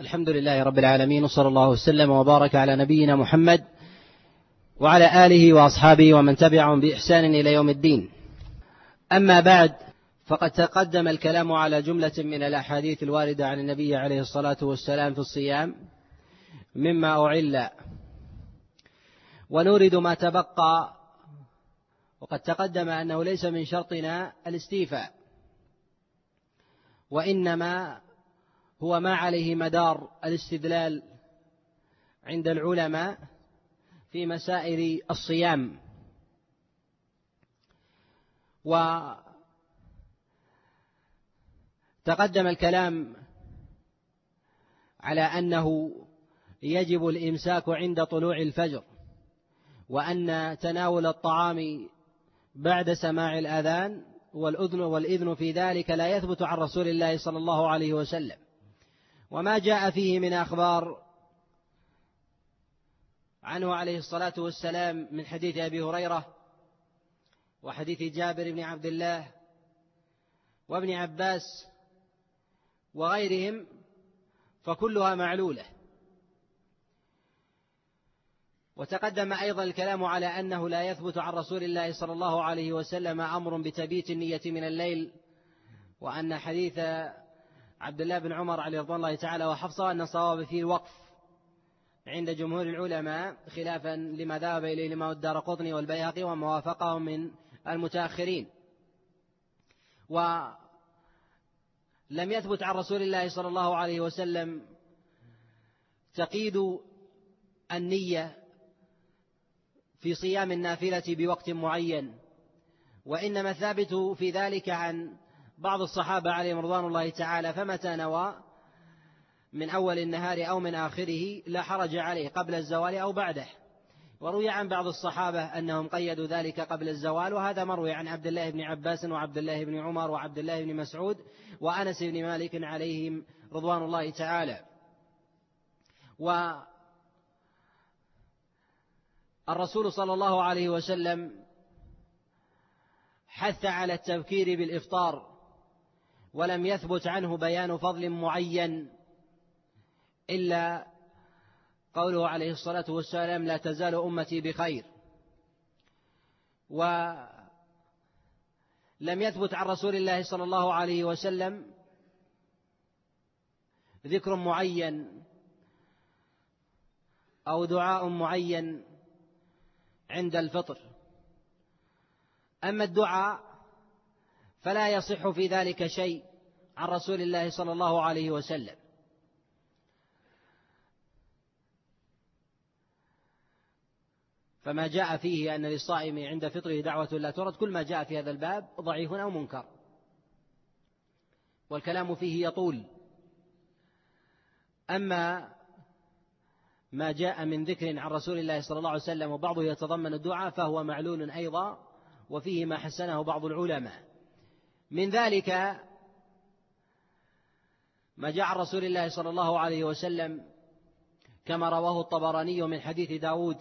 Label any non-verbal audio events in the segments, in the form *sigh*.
الحمد لله رب العالمين وصلى الله وسلم وبارك على نبينا محمد وعلى آله وأصحابه ومن تبعهم بإحسان إلى يوم الدين. أما بعد فقد تقدم الكلام على جملة من الأحاديث الواردة عن النبي عليه الصلاة والسلام في الصيام مما أعل. ونورد ما تبقى. وقد تقدم أنه ليس من شرطنا الاستيفاء وإنما هو ما عليه مدار الاستدلال عند العلماء في مسائل الصيام. وتقدم الكلام على أنه يجب الإمساك عند طلوع الفجر وأن تناول الطعام بعد سماع الأذان والأذن والإذن في ذلك لا يثبت عن رسول الله صلى الله عليه وسلم. وما جاء فيه من أخبار عنه عليه الصلاة والسلام من حديث أبي هريرة وحديث جابر بن عبد الله وابن عباس وغيرهم فكلها معلولة. وتقدم أيضا الكلام على أنه لا يثبت عن رسول الله صلى الله عليه وسلم أمر بتبيت النية من الليل وأن حديث عبد الله بن عمر عليه رضوان الله تعالى وحفصة أن الصواب فيه الوقف عند جمهور العلماء خلافا لما ذهب إليه الإمام الدار قطني والبيهقي وما وافقهم من المتأخرين. ولم يثبت عن رسول الله صلى الله عليه وسلم تقييد النية في صيام النافلة بوقت معين وإنما الثابت في ذلك عن بعض الصحابة عليهم رضوان الله تعالى فمتى نوى؟ من أول النهار أو من آخره لا حرج عليه قبل الزوال أو بعده. وروي عن بعض الصحابة أنهم قيدوا ذلك قبل الزوال وهذا مروي عن عبد الله بن عباس وعبد الله بن عمر وعبد الله بن مسعود وأنس بن مالك عليهم رضوان الله تعالى. والرسول صلى الله عليه وسلم حث على التبكير بالإفطار. ولم يثبت عنه بيان فضل معين إلا قوله عليه الصلاة والسلام لا تزال أمتي بخير. ولم يثبت عن رسول الله صلى الله عليه وسلم ذكر معين أو دعاء معين عند الفطر. أما الدعاء فلا يصح في ذلك شيء عن رسول الله صلى الله عليه وسلم. فما جاء فيه أن للصائم عند فطره دعوة لا ترد كل ما جاء في هذا الباب ضعيف أو منكر. والكلام فيه يطول. أما ما جاء من ذكر عن رسول الله صلى الله عليه وسلم وبعضه يتضمن الدعاء فهو معلول أيضا وفيه ما حسنه بعض العلماء. من ذلك ما جاء عن رسول الله صلى الله عليه وسلم كما رواه الطبراني من حديث داود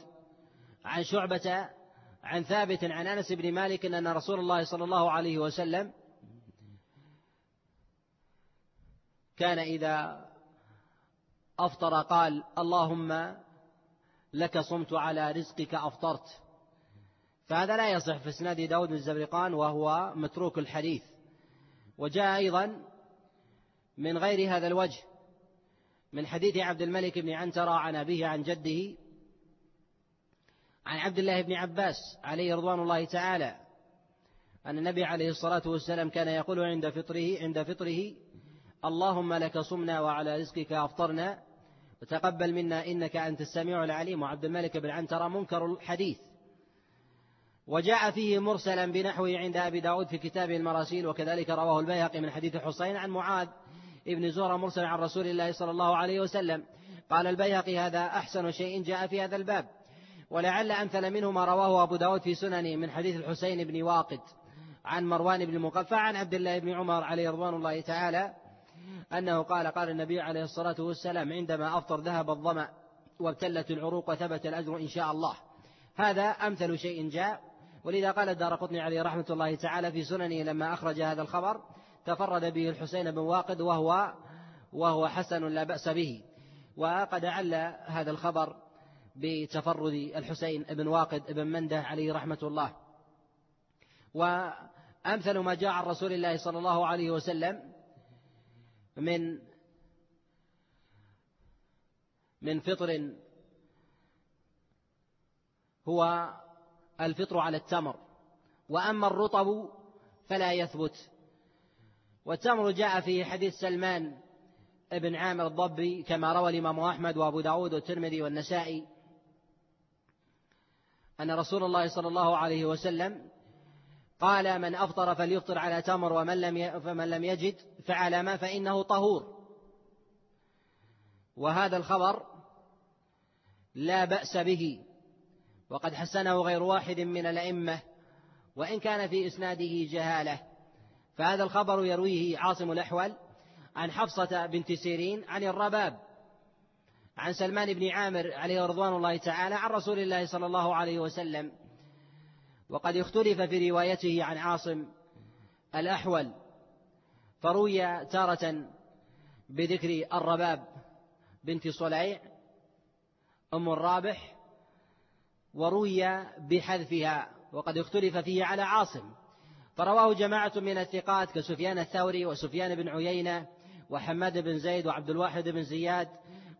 عن شعبة عن ثابت عن أنس بن مالك أن رسول الله صلى الله عليه وسلم كان إذا أفطر قال اللهم لك صمت على رزقك أفطرت فهذا لا يصح في إسناد داود بن الزبرقان وهو متروك الحديث. وجاء أيضا من غير هذا الوجه من حديث عبد الملك بن عنترة عن أبيه عن جده عن عبد الله بن عباس عليه رضوان الله تعالى أن النبي عليه الصلاة والسلام كان يقول عند فطره عند فطره اللهم لك صمنا وعلى رزقك أفطرنا وتقبل منا إنك أنت السميع العليم. وعبد الملك بن عنترة منكر الحديث. وجاء فيه مرسلا بنحوه عند أبي داود في كتاب المراسيل وكذلك رواه البيهقي من حديث حسين عن معاذ ابن زهرة مرسل عن رسول الله صلى الله عليه وسلم. قال البيهقي هذا أحسن شيء جاء في هذا الباب. ولعل أمثل منه ما رواه أبو داود في سننه من حديث الحسين بن واقد عن مروان بن مقفع عن عبد الله بن عمر عليه رضوان الله تعالى أنه قال قال النبي عليه الصلاة والسلام عندما أفطر ذهب الظمأ وابتلت العروق وثبت الأجر إن شاء الله. هذا أمثل شيء جاء ولذا قال الدار قطني عليه رحمة الله تعالى في سننه لما أخرج هذا الخبر تفرد به الحسين بن واقد وهو وهو حسن لا بأس به. وقد عل هذا الخبر بتفرد الحسين بن واقد بن منده عليه رحمة الله. وأمثل ما جاء عن رسول الله صلى الله عليه وسلم من من فطر هو الفطر على التمر. وأما الرطب فلا يثبت. والتمر جاء في حديث سلمان بن عامر الضبي كما روى الإمام أحمد وأبو داود والترمذي والنسائي أن رسول الله صلى الله عليه وسلم قال من أفطر فليفطر على تمر ومن لم فمن لم يجد فعلى ما فإنه طهور. وهذا الخبر لا بأس به. وقد حسنه غير واحد من الأئمة وإن كان في إسناده جهالة. فهذا الخبر يرويه عاصم الأحول عن حفصة بنت سيرين عن الرباب عن سلمان بن عامر عليه رضوان الله تعالى عن رسول الله صلى الله عليه وسلم. وقد اختلف في روايته عن عاصم الأحول فروي تارة بذكر الرباب بنت صليع أم الرابح وروي بحذفها وقد اختلف فيه على عاصم. فرواه جماعة من الثقات كسفيان الثوري وسفيان بن عيينة وحماد بن زيد وعبد الواحد بن زياد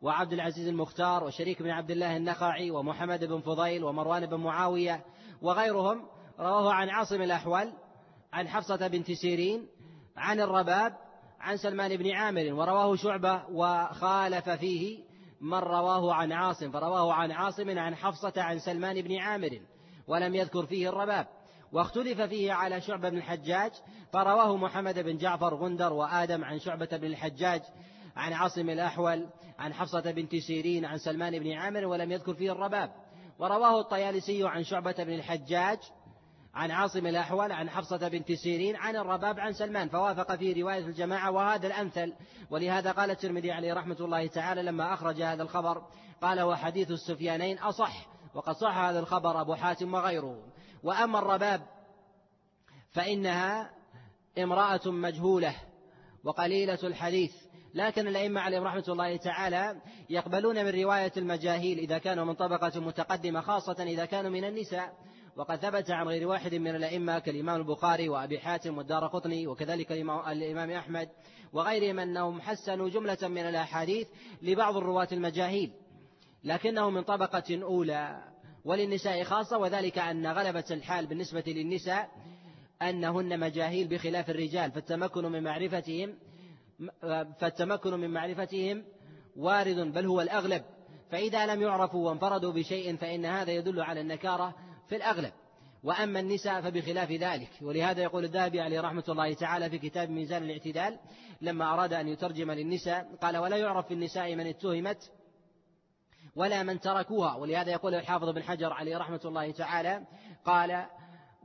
وعبد العزيز المختار وشريك بن عبد الله النخعي ومحمد بن فضيل ومروان بن معاوية وغيرهم. رواه عن عاصم الأحول عن حفصة بنت سيرين عن الرباب عن سلمان بن عامر ورواه شعبة وخالف فيه من رواه عن عاصم فرواه عن عاصم عن حفصة عن سلمان بن عامر ولم يذكر فيه الرباب. واختلف فيه على شعبة بن الحجاج فرواه محمد بن جعفر غندر وآدم عن شعبة بن الحجاج عن عاصم الأحول عن حفصة بنت سيرين عن سلمان بن عامر ولم يذكر فيه الرباب. ورواه الطيالسي عن شعبة بن الحجاج عن عاصم الأحول عن حفصة بنت سيرين عن الرباب عن سلمان. فوافق في رواية الجماعة وهذا الأمثل. ولهذا قال الترمذي عليه رحمة الله تعالى لما أخرج هذا الخبر قال وحديث السفيانين أصح وقد صح هذا الخبر أبو حاتم وغيره. وأما الرباب فإنها امرأة مجهولة وقليلة الحديث. لكن الأئمة عليهم رحمة الله تعالى يقبلون من رواية المجاهيل إذا كانوا من طبقة متقدمة خاصة إذا كانوا من النساء. وقد ثبت عن غير واحد من الأئمة كالإمام البخاري وأبي حاتم والدار قطني وكذلك الإمام أحمد وغيرهم أنهم حسنوا جملة من الأحاديث لبعض الرواة المجاهيل لكنه من طبقة أولى وللنساء خاصة وذلك أن غلبة الحال بالنسبة للنساء أنهن مجاهيل بخلاف الرجال فالتمكن من معرفتهم فالتمكن من معرفتهم وارد بل هو الأغلب. فإذا لم يعرفوا وانفردوا بشيء فإن هذا يدل على النكارة في الأغلب. وأما النساء فبخلاف ذلك. ولهذا يقول الذهبي عليه رحمة الله تعالى في كتاب ميزان الاعتدال لما أراد أن يترجم للنساء قال ولا يعرف في النساء من اتهمت ولا من تركوها. ولهذا يقول الحافظ بن حجر عليه رحمة الله تعالى قال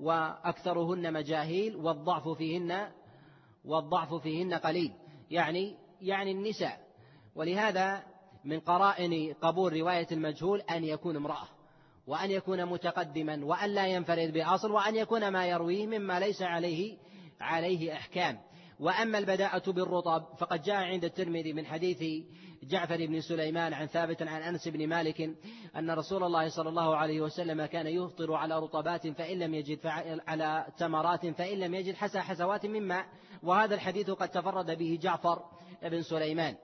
وأكثرهن مجاهيل والضعف فيهن والضعف فيهن قليل. يعني يعني النساء. ولهذا من قرائن قبول رواية المجهول أن يكون امرأة. وأن يكون متقدما وأن لا ينفرد بأصل وأن يكون ما يرويه مما ليس عليه عليه أحكام. وأما البداءة بالرطب فقد جاء عند الترمذي من حديث جعفر بن سليمان عن ثابت عن أنس بن مالك أن رسول الله صلى الله عليه وسلم كان يفطر على رطبات فإن لم يجد على تمرات فإن لم يجد حسى حسوات من ماء. وهذا الحديث قد تفرد به جعفر بن سليمان.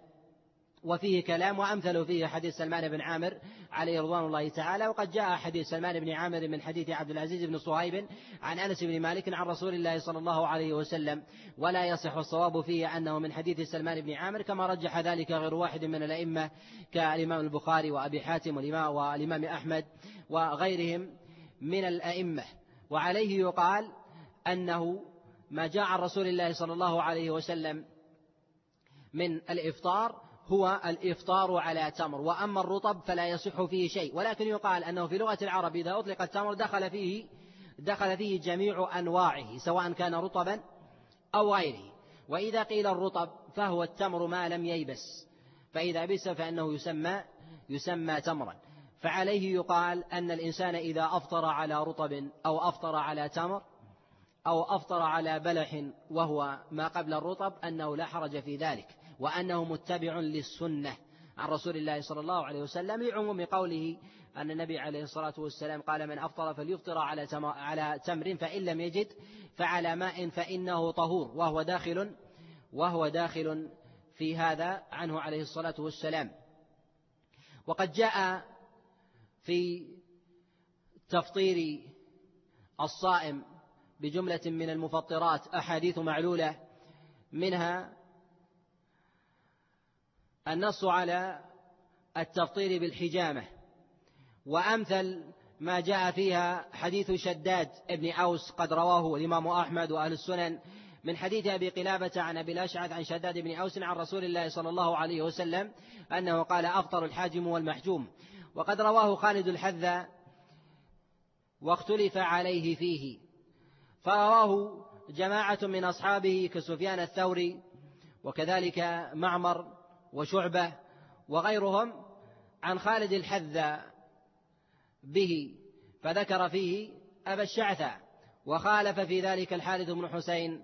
وفيه كلام وأمثل فيه حديث سلمان بن عامر عليه رضوان الله تعالى وقد جاء حديث سلمان بن عامر من حديث عبد العزيز بن صهيب عن أنس بن مالك عن رسول الله صلى الله عليه وسلم ولا يصح الصواب فيه أنه من حديث سلمان بن عامر كما رجح ذلك غير واحد من الأئمة كالإمام البخاري وأبي حاتم والإمام, أحمد وغيرهم من الأئمة. وعليه يقال أنه ما جاء عن رسول الله صلى الله عليه وسلم من الإفطار هو الإفطار على تمر وأما الرطب فلا يصح فيه شيء. ولكن يقال أنه في لغة العرب إذا أطلق التمر دخل فيه دخل فيه جميع أنواعه سواء كان رطبا أو غيره. وإذا قيل الرطب فهو التمر ما لم ييبس فإذا بس فإنه يسمى يسمى تمرا. فعليه يقال أن الإنسان إذا أفطر على رطب أو أفطر على تمر أو أفطر على بلح وهو ما قبل الرطب أنه لا حرج في ذلك. وأنه متبع للسنة. عن رسول الله صلى الله عليه وسلم لعموم قوله أن النبي عليه الصلاة والسلام قال من أفطر فليفطر على على تمر فإن لم يجد فعلى ماء فإنه طهور. وهو داخل وهو داخل في هذا عنه عليه الصلاة والسلام. وقد جاء في تفطير الصائم بجملة من المفطرات أحاديث معلولة منها النص على التفطير بالحجامة. وأمثل ما جاء فيها حديث شداد ابن أوس قد رواه الإمام أحمد وأهل السنن من حديث أبي قلابة عن أبي الأشعث عن شداد بن أوس عن رسول الله صلى الله عليه وسلم أنه قال أفطر الحاجم والمحجوم. وقد رواه خالد الحذا واختلف عليه فيه. فرواه جماعة من أصحابه كسفيان الثوري وكذلك معمر وشعبة وغيرهم عن خالد الحذا به فذكر فيه أبا الشعثة وخالف في ذلك الحارث بن حسين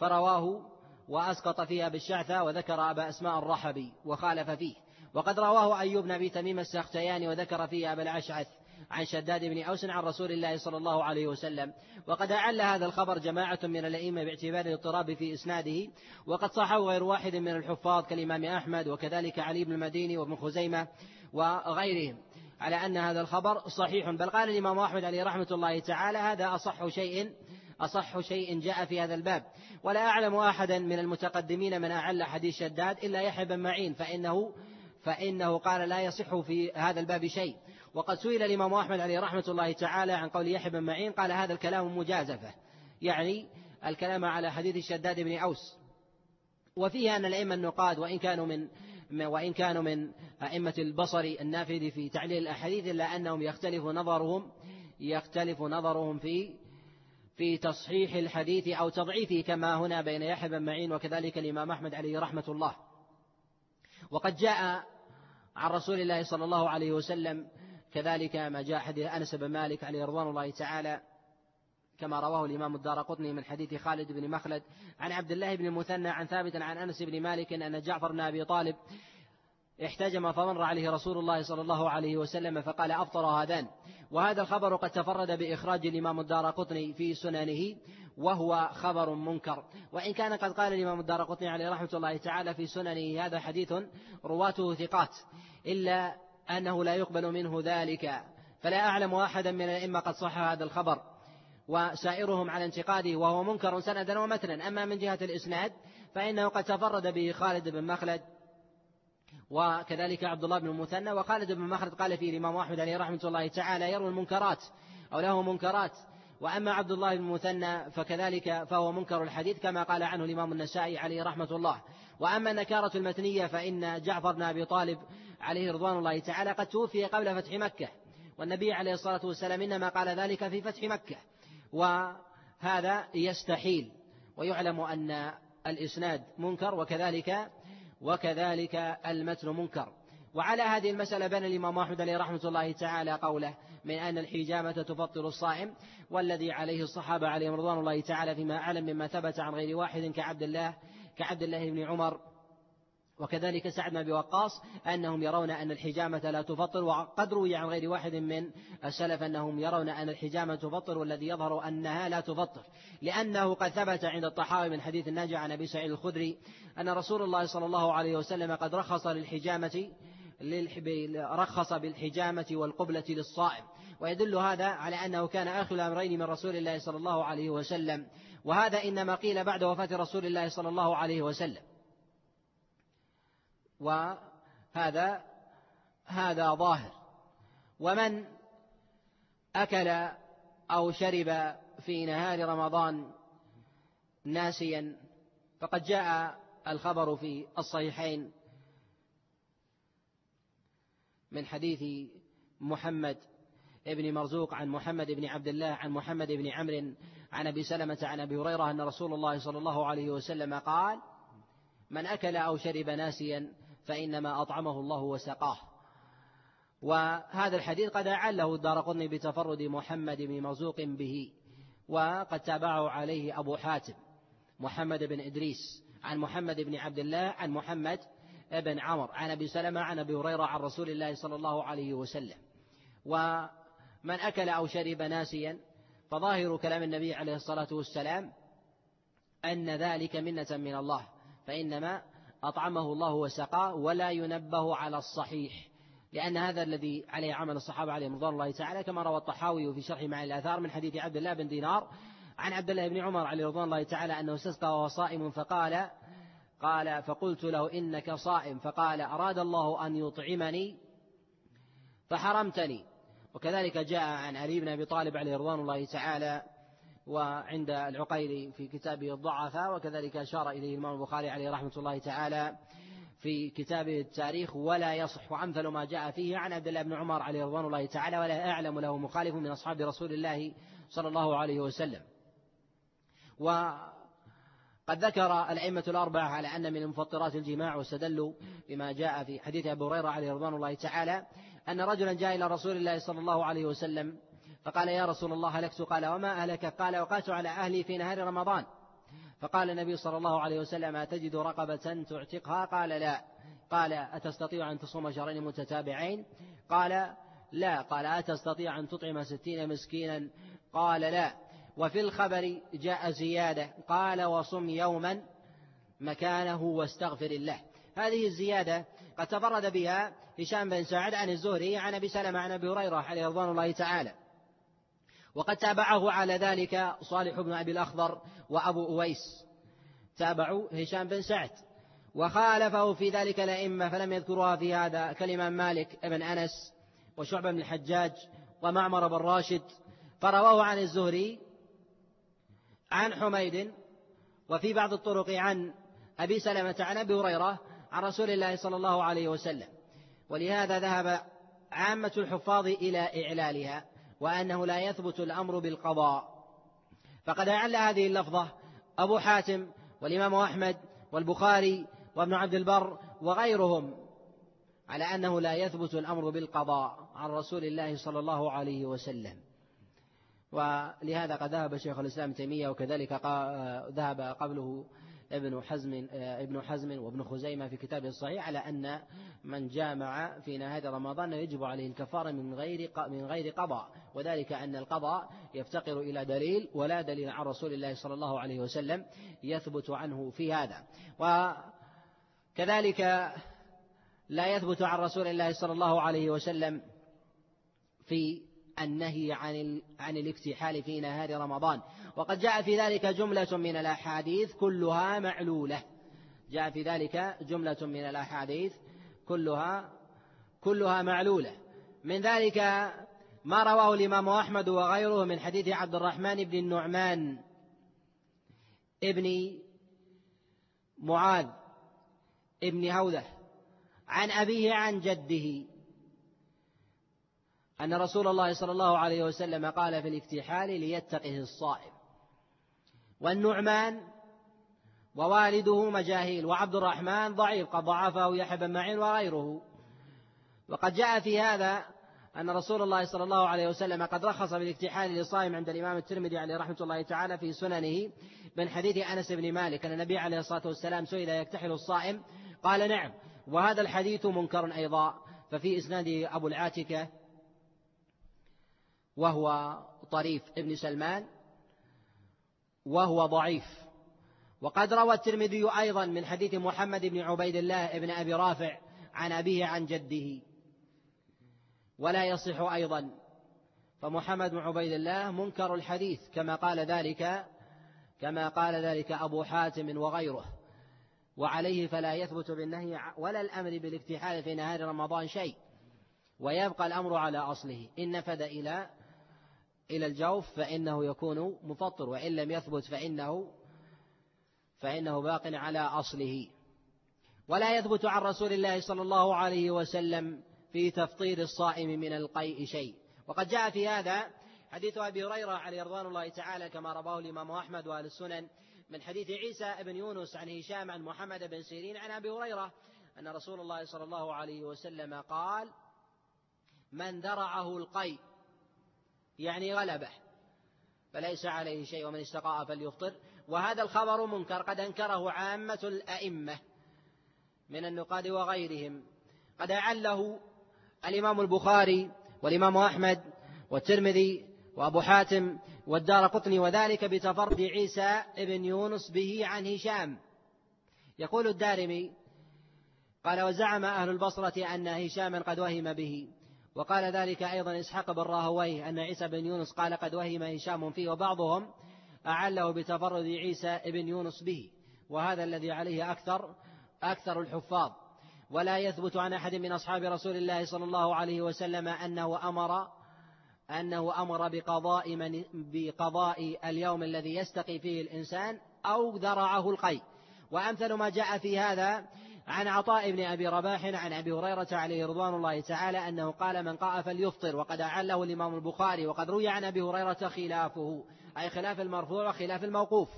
فرواه وأسقط فيها بالشعثة وذكر أبا أسماء الرحبي وخالف فيه. وقد رواه أيوب بن أبي تميم السختياني وذكر فيه أبا الأشعث عن شداد بن أوس عن رسول الله صلى الله عليه وسلم. وقد أعل هذا الخبر جماعة من الأئمة باعتبار الاضطراب في إسناده وقد صحه غير واحد من الحفاظ كالإمام أحمد وكذلك علي بن المديني وابن خزيمة وغيرهم. على أن هذا الخبر صحيح. بل قال الإمام أحمد عليه رحمة الله تعالى هذا أصح شيء أصح شيء جاء في هذا الباب. ولا أعلم أحدا من المتقدمين من أعل حديث شداد إلا يحيى بن معين فإنه فإنه قال لا يصح في هذا الباب شيء. وقد سئل الإمام أحمد عليه رحمة الله تعالى عن قول يحيى بن معين قال هذا الكلام مجازفة. يعني الكلام على حديث الشداد بن أوس. وفيه أن الأئمة النقاد وإن كانوا من وإن كانوا من أئمة البصر النافذ في تعليل الأحاديث إلا أنهم يختلف نظرهم يختلف نظرهم في في تصحيح الحديث أو تضعيفه كما هنا بين يحيى بن معين وكذلك الإمام أحمد عليه رحمة الله. وقد جاء عن رسول الله صلى الله عليه وسلم كذلك ما جاء حديث أنس بن مالك عليه رضوان الله تعالى كما رواه الإمام الدار قطني من حديث خالد بن مخلد عن عبد الله بن المثنى عن ثابت عن أنس بن مالك أن جعفر بن أبي طالب احتجم فمر عليه رسول الله صلى الله عليه وسلم فقال أفطر هذان. وهذا الخبر قد تفرد بإخراج الإمام الدار قطني في سننه وهو خبر منكر. وإن كان قد قال الإمام الدار قطني عليه رحمة الله تعالى في سننه هذا حديث رواته ثقات إلا أنه لا يقبل منه ذلك. فلا أعلم أحدا من الأئمة قد صح هذا الخبر. وسائرهم على انتقاده وهو منكر سندا ومتنا. أما من جهة الإسناد فإنه قد تفرد به خالد بن مخلد وكذلك عبد الله بن المثنى. وخالد بن مخلد قال فيه الإمام أحمد عليه رحمة الله تعالى يروي المنكرات أو له منكرات. وأما عبد الله المثنى فكذلك فهو منكر الحديث كما قال عنه الإمام النسائي عليه رحمة الله. وأما النكارة المتنية فإن جعفر بن أبي طالب عليه رضوان الله تعالى قد توفي قبل فتح مكة. والنبي عليه الصلاة والسلام إنما قال ذلك في فتح مكة. وهذا يستحيل. ويعلم أن الإسناد منكر وكذلك وكذلك المتن منكر. وعلى هذه المسألة بنى الإمام أحمد عليه رحمة الله تعالى قوله من أن الحجامة تفطر الصائم والذي عليه الصحابة عليهم رضوان الله تعالى فيما أعلم مما ثبت عن غير واحد كعبد الله كعبد الله بن عمر. وكذلك سعد بن أبي وقاص أنهم يرون أن الحجامة لا تفطر وقد روي عن غير واحد من السلف أنهم يرون أن الحجامة تفطر والذي يظهر أنها لا تفطر. لأنه قد ثبت عند الطحاوي من حديث الناجع عن أبي سعيد الخدري أن رسول الله صلى الله عليه وسلم قد رخص للحجامة رخص بالحجامة والقبلة للصائم. ويدل هذا على أنه كان آخر الأمرين من رسول الله صلى الله عليه وسلم. وهذا إنما قيل بعد وفاة رسول الله صلى الله عليه وسلم. وهذا هذا ظاهر. ومن أكل أو شرب في نهار رمضان ناسيا فقد جاء الخبر في الصحيحين من حديث محمد ابن مرزوق عن محمد بن عبد الله عن محمد بن عمرو عن أبي سلمة عن أبي هريرة أن رسول الله صلى الله عليه وسلم قال من أكل أو شرب ناسيا فإنما أطعمه الله وسقاه. وهذا الحديث قد أعله الدار قطني بتفرد محمد بن مرزوق به وقد تابعه عليه أبو حاتم محمد بن إدريس عن محمد بن عبد الله عن محمد بن عمر عن أبي سلمة عن أبي هريرة عن رسول الله صلى الله عليه وسلم. ومن أكل أو شرب ناسيا فظاهر كلام النبي عليه الصلاة والسلام أن ذلك منة من الله فإنما أطعمه الله وسقاه ولا ينبه على الصحيح. لأن هذا الذي عليه عمل الصحابة عليهم رضوان الله تعالى كما روى الطحاوي في شرح معاني الآثار من حديث عبد الله بن دينار عن عبد الله بن عمر عليه رضوان الله تعالى أنه استسقى وهو صائم فقال قال فقلت له إنك صائم. فقال أراد الله أن يطعمني؟ فحرمتني. وكذلك جاء عن علي بن أبي طالب عليه رضوان الله تعالى وعند العقيلي في كتابه الضعفاء وكذلك أشار إليه الإمام البخاري عليه رحمة الله تعالى في كتابه التاريخ ولا يصح وأمثل ما جاء فيه عن عبد الله بن عمر عليه رضوان الله تعالى ولا أعلم له مخالف من أصحاب رسول الله صلى الله عليه وسلم. وقد ذكر الأئمة الأربعة على أن من مفطرات الجماع واستدلوا بما جاء في حديث أبي هريرة عليه رضوان الله تعالى أن رجلا جاء إلى رسول الله صلى الله عليه وسلم فقال يا رسول الله هلكت قال وما أهلك؟ قال وقعت على أهلي في نهار رمضان. فقال النبي صلى الله عليه وسلم أتجد رقبة تعتقها؟ قال لا. قال أتستطيع أن تصوم شهرين متتابعين؟ قال لا. قال أتستطيع أن تطعم ستين مسكينا؟ قال لا. وفي الخبر جاء زيادة قال وصم يوما مكانه واستغفر الله. هذه الزيادة قد تفرد بها هشام بن سعد عن الزهري عن أبي سلمة عن أبي هريرة عليه رضوان الله تعالى. وقد تابعه على ذلك صالح بن أبي الأخضر وأبو أويس. تابعوا هشام بن سعد. وخالفه في ذلك الأئمة فلم يذكروها في هذا كالإمام مالك بن أنس وشعبة بن الحجاج ومعمر بن راشد. فرواه عن الزهري عن حميد وفي بعض الطرق عن أبي سلمة عن أبي هريرة عن رسول الله صلى الله عليه وسلم. ولهذا ذهب عامة الحفاظ إلى إعلالها وأنه لا يثبت الأمر بالقضاء. فقد أعل هذه اللفظة أبو حاتم والإمام أحمد والبخاري وابن عبد البر وغيرهم على أنه لا يثبت الأمر بالقضاء عن رسول الله صلى الله عليه وسلم. ولهذا قد ذهب شيخ الإسلام تيمية وكذلك ذهب قبله ابن حزم ابن حزم وابن خزيمة في كتابه الصحيح على أن من جامع في نهاية رمضان يجب عليه الكفارة من غير من غير قضاء وذلك أن القضاء يفتقر إلى دليل ولا دليل عن رسول الله صلى الله عليه وسلم يثبت عنه في هذا. وكذلك لا يثبت عن رسول الله صلى الله عليه وسلم في النهي عن عن الاكتحال في نهار رمضان. وقد جاء في ذلك جملة من الأحاديث كلها معلولة. جاء في ذلك جملة من الأحاديث كلها كلها معلولة. من ذلك ما رواه الإمام أحمد وغيره من حديث عبد الرحمن بن النعمان ابن معاذ ابن هودة عن أبيه عن جده. أن رسول الله صلى الله عليه وسلم قال في الاكتحال ليتقه الصائم. والنعمان ووالده مجاهيل وعبد الرحمن ضعيف قد ضعفه يحيى بن معين وغيره. وقد جاء في هذا أن رسول الله صلى الله عليه وسلم قد رخص بالاكتحال للصائم عند الإمام الترمذي عليه رحمة الله تعالى في سننه من حديث أنس بن مالك أن النبي عليه الصلاة والسلام سئل يكتحل الصائم؟ قال نعم. وهذا الحديث منكر أيضا ففي إسناده أبو العاتكة وهو طريف ابن سلمان وهو ضعيف. وقد روى الترمذي أيضا من حديث محمد بن عبيد الله بن أبي رافع عن أبيه عن جده. ولا يصح أيضا. فمحمد بن عبيد الله منكر الحديث كما قال ذلك كما قال ذلك أبو حاتم وغيره. وعليه فلا يثبت بالنهي ولا الأمر بالاكتحال في نهار رمضان شيء. ويبقى الأمر على أصله. إن نفد إلى إلى الجوف فإنه يكون مفطر وإن لم يثبت فإنه فإنه باق على أصله. ولا يثبت عن رسول الله صلى الله عليه وسلم في تفطير الصائم من القيء شيء. وقد جاء في هذا حديث أبي هريرة عليه رضوان الله تعالى كما رواه الإمام أحمد وأهل السنن من حديث عيسى بن يونس عن هشام عن محمد بن سيرين عن أبي هريرة أن رسول الله صلى الله عليه وسلم قال من ذرعه القيء يعني غلبه فليس عليه شيء ومن استقاء فليفطر. وهذا الخبر منكر قد أنكره عامة الأئمة من النقاد وغيرهم. قد أعله الإمام البخاري والإمام أحمد والترمذي وأبو حاتم والدار قطني وذلك بتفرد عيسى ابن يونس به عن هشام. يقول الدارمي قال وزعم أهل البصرة أن هشاما قد وهم به. وقال ذلك أيضا إسحاق بن راهويه أن عيسى بن يونس قال قد وهم هشام فيه وبعضهم أعله بتفرد عيسى بن يونس به وهذا الذي عليه أكثر أكثر الحفاظ. ولا يثبت عن أحد من أصحاب رسول الله صلى الله عليه وسلم أنه أمر أنه أمر بقضاء من بقضاء اليوم الذي يستقي فيه الإنسان أو ذرعه القي. وأمثل ما جاء في هذا عن عطاء بن أبي رباح عن أبي هريرة عليه رضوان الله تعالى أنه قال من قاء فليفطر وقد أعله الإمام البخاري وقد روي عن أبي هريرة خلافه أي خلاف المرفوع وخلاف الموقوف.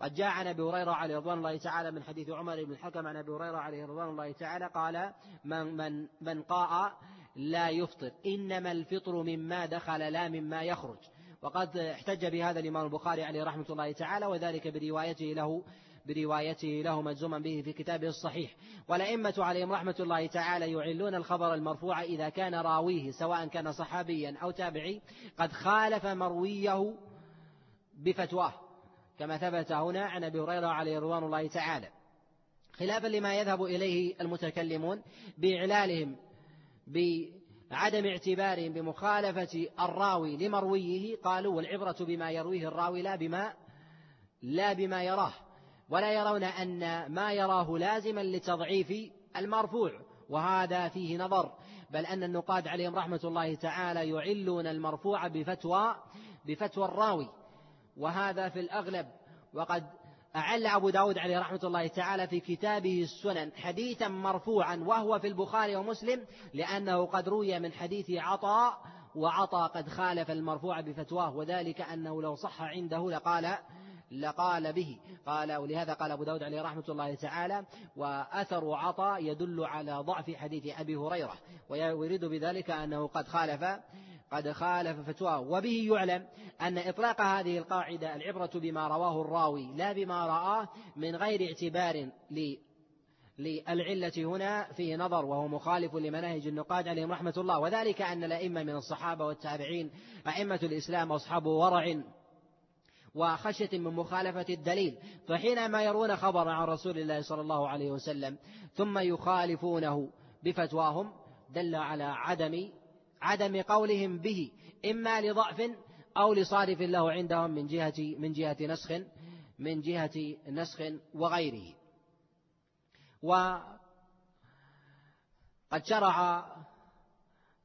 قد جاء عن أبي هريرة عليه رضوان الله تعالى من حديث عمر بن الحكم عن أبي هريرة عليه رضوان الله تعالى قال من من من قاء لا يفطر إنما الفطر مما دخل لا مما يخرج. وقد احتج بهذا الإمام البخاري عليه رحمة الله تعالى وذلك بروايته له بروايته له مجزوما به في كتابه الصحيح. والأئمة عليهم رحمة الله تعالى يعلون الخبر المرفوع إذا كان راويه سواء كان صحابيا أو تابعي قد خالف مرويه بفتواه. كما ثبت هنا عن أبي هريرة عليه رضوان الله تعالى. خلافا لما يذهب إليه المتكلمون بإعلالهم بعدم اعتبارهم بمخالفة الراوي لمرويه قالوا والعبرة بما يرويه الراوي لا بما لا بما يراه. ولا يرون أن ما يراه لازما لتضعيف المرفوع وهذا فيه نظر بل أن النقاد عليهم رحمة الله تعالى يعلون المرفوع بفتوى بفتوى الراوي وهذا في الأغلب وقد أعل أبو داود عليه رحمة الله تعالى في كتابه السنن حديثا مرفوعا وهو في البخاري ومسلم لأنه قد روي من حديث عطاء وعطى قد خالف المرفوع بفتواه وذلك أنه لو صح عنده لقال لقال به. قال ولهذا قال أبو داود عليه رحمة الله تعالى وأثر عطاء يدل على ضعف حديث أبي هريرة ويريد بذلك أنه قد خالف قد خالف فتواه. وبه يعلم أن إطلاق هذه القاعدة العبرة بما رواه الراوي لا بما رآه من غير اعتبار للعلة هنا فيه نظر وهو مخالف لمناهج النقاد عليهم رحمة الله. وذلك أن الأئمة من الصحابة والتابعين أئمة الإسلام أصحاب ورع وخشية من مخالفة الدليل فحينما يرون خبرا عن رسول الله صلى الله عليه وسلم ثم يخالفونه بفتواهم دل على عدم عدم قولهم به إما لضعف أو لصارف له عندهم من جهة من جهة نسخ من جهة نسخ وغيره. وقد شرع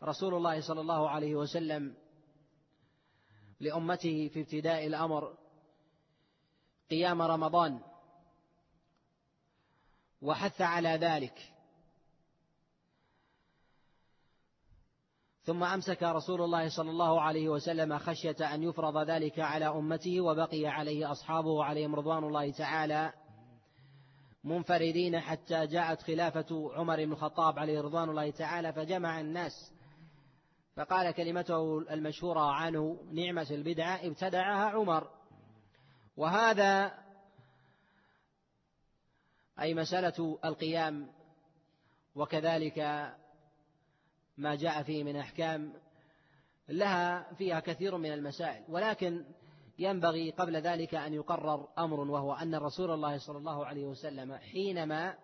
رسول الله صلى الله عليه وسلم لأمته في ابتداء الأمر قيام رمضان وحث على ذلك. ثم أمسك رسول الله صلى الله عليه وسلم خشية أن يفرض ذلك على أمته وبقي عليه أصحابه عليهم رضوان الله تعالى منفردين حتى جاءت خلافة عمر بن الخطاب عليه رضوان الله تعالى فجمع الناس فقال كلمته المشهورة عنه نعمة البدعة ابتدعها عمر. وهذا أي مسألة القيام وكذلك ما جاء فيه من أحكام لها فيها كثير من المسائل. ولكن ينبغي قبل ذلك أن يقرر أمر وهو أن رسول الله صلى الله عليه وسلم حينما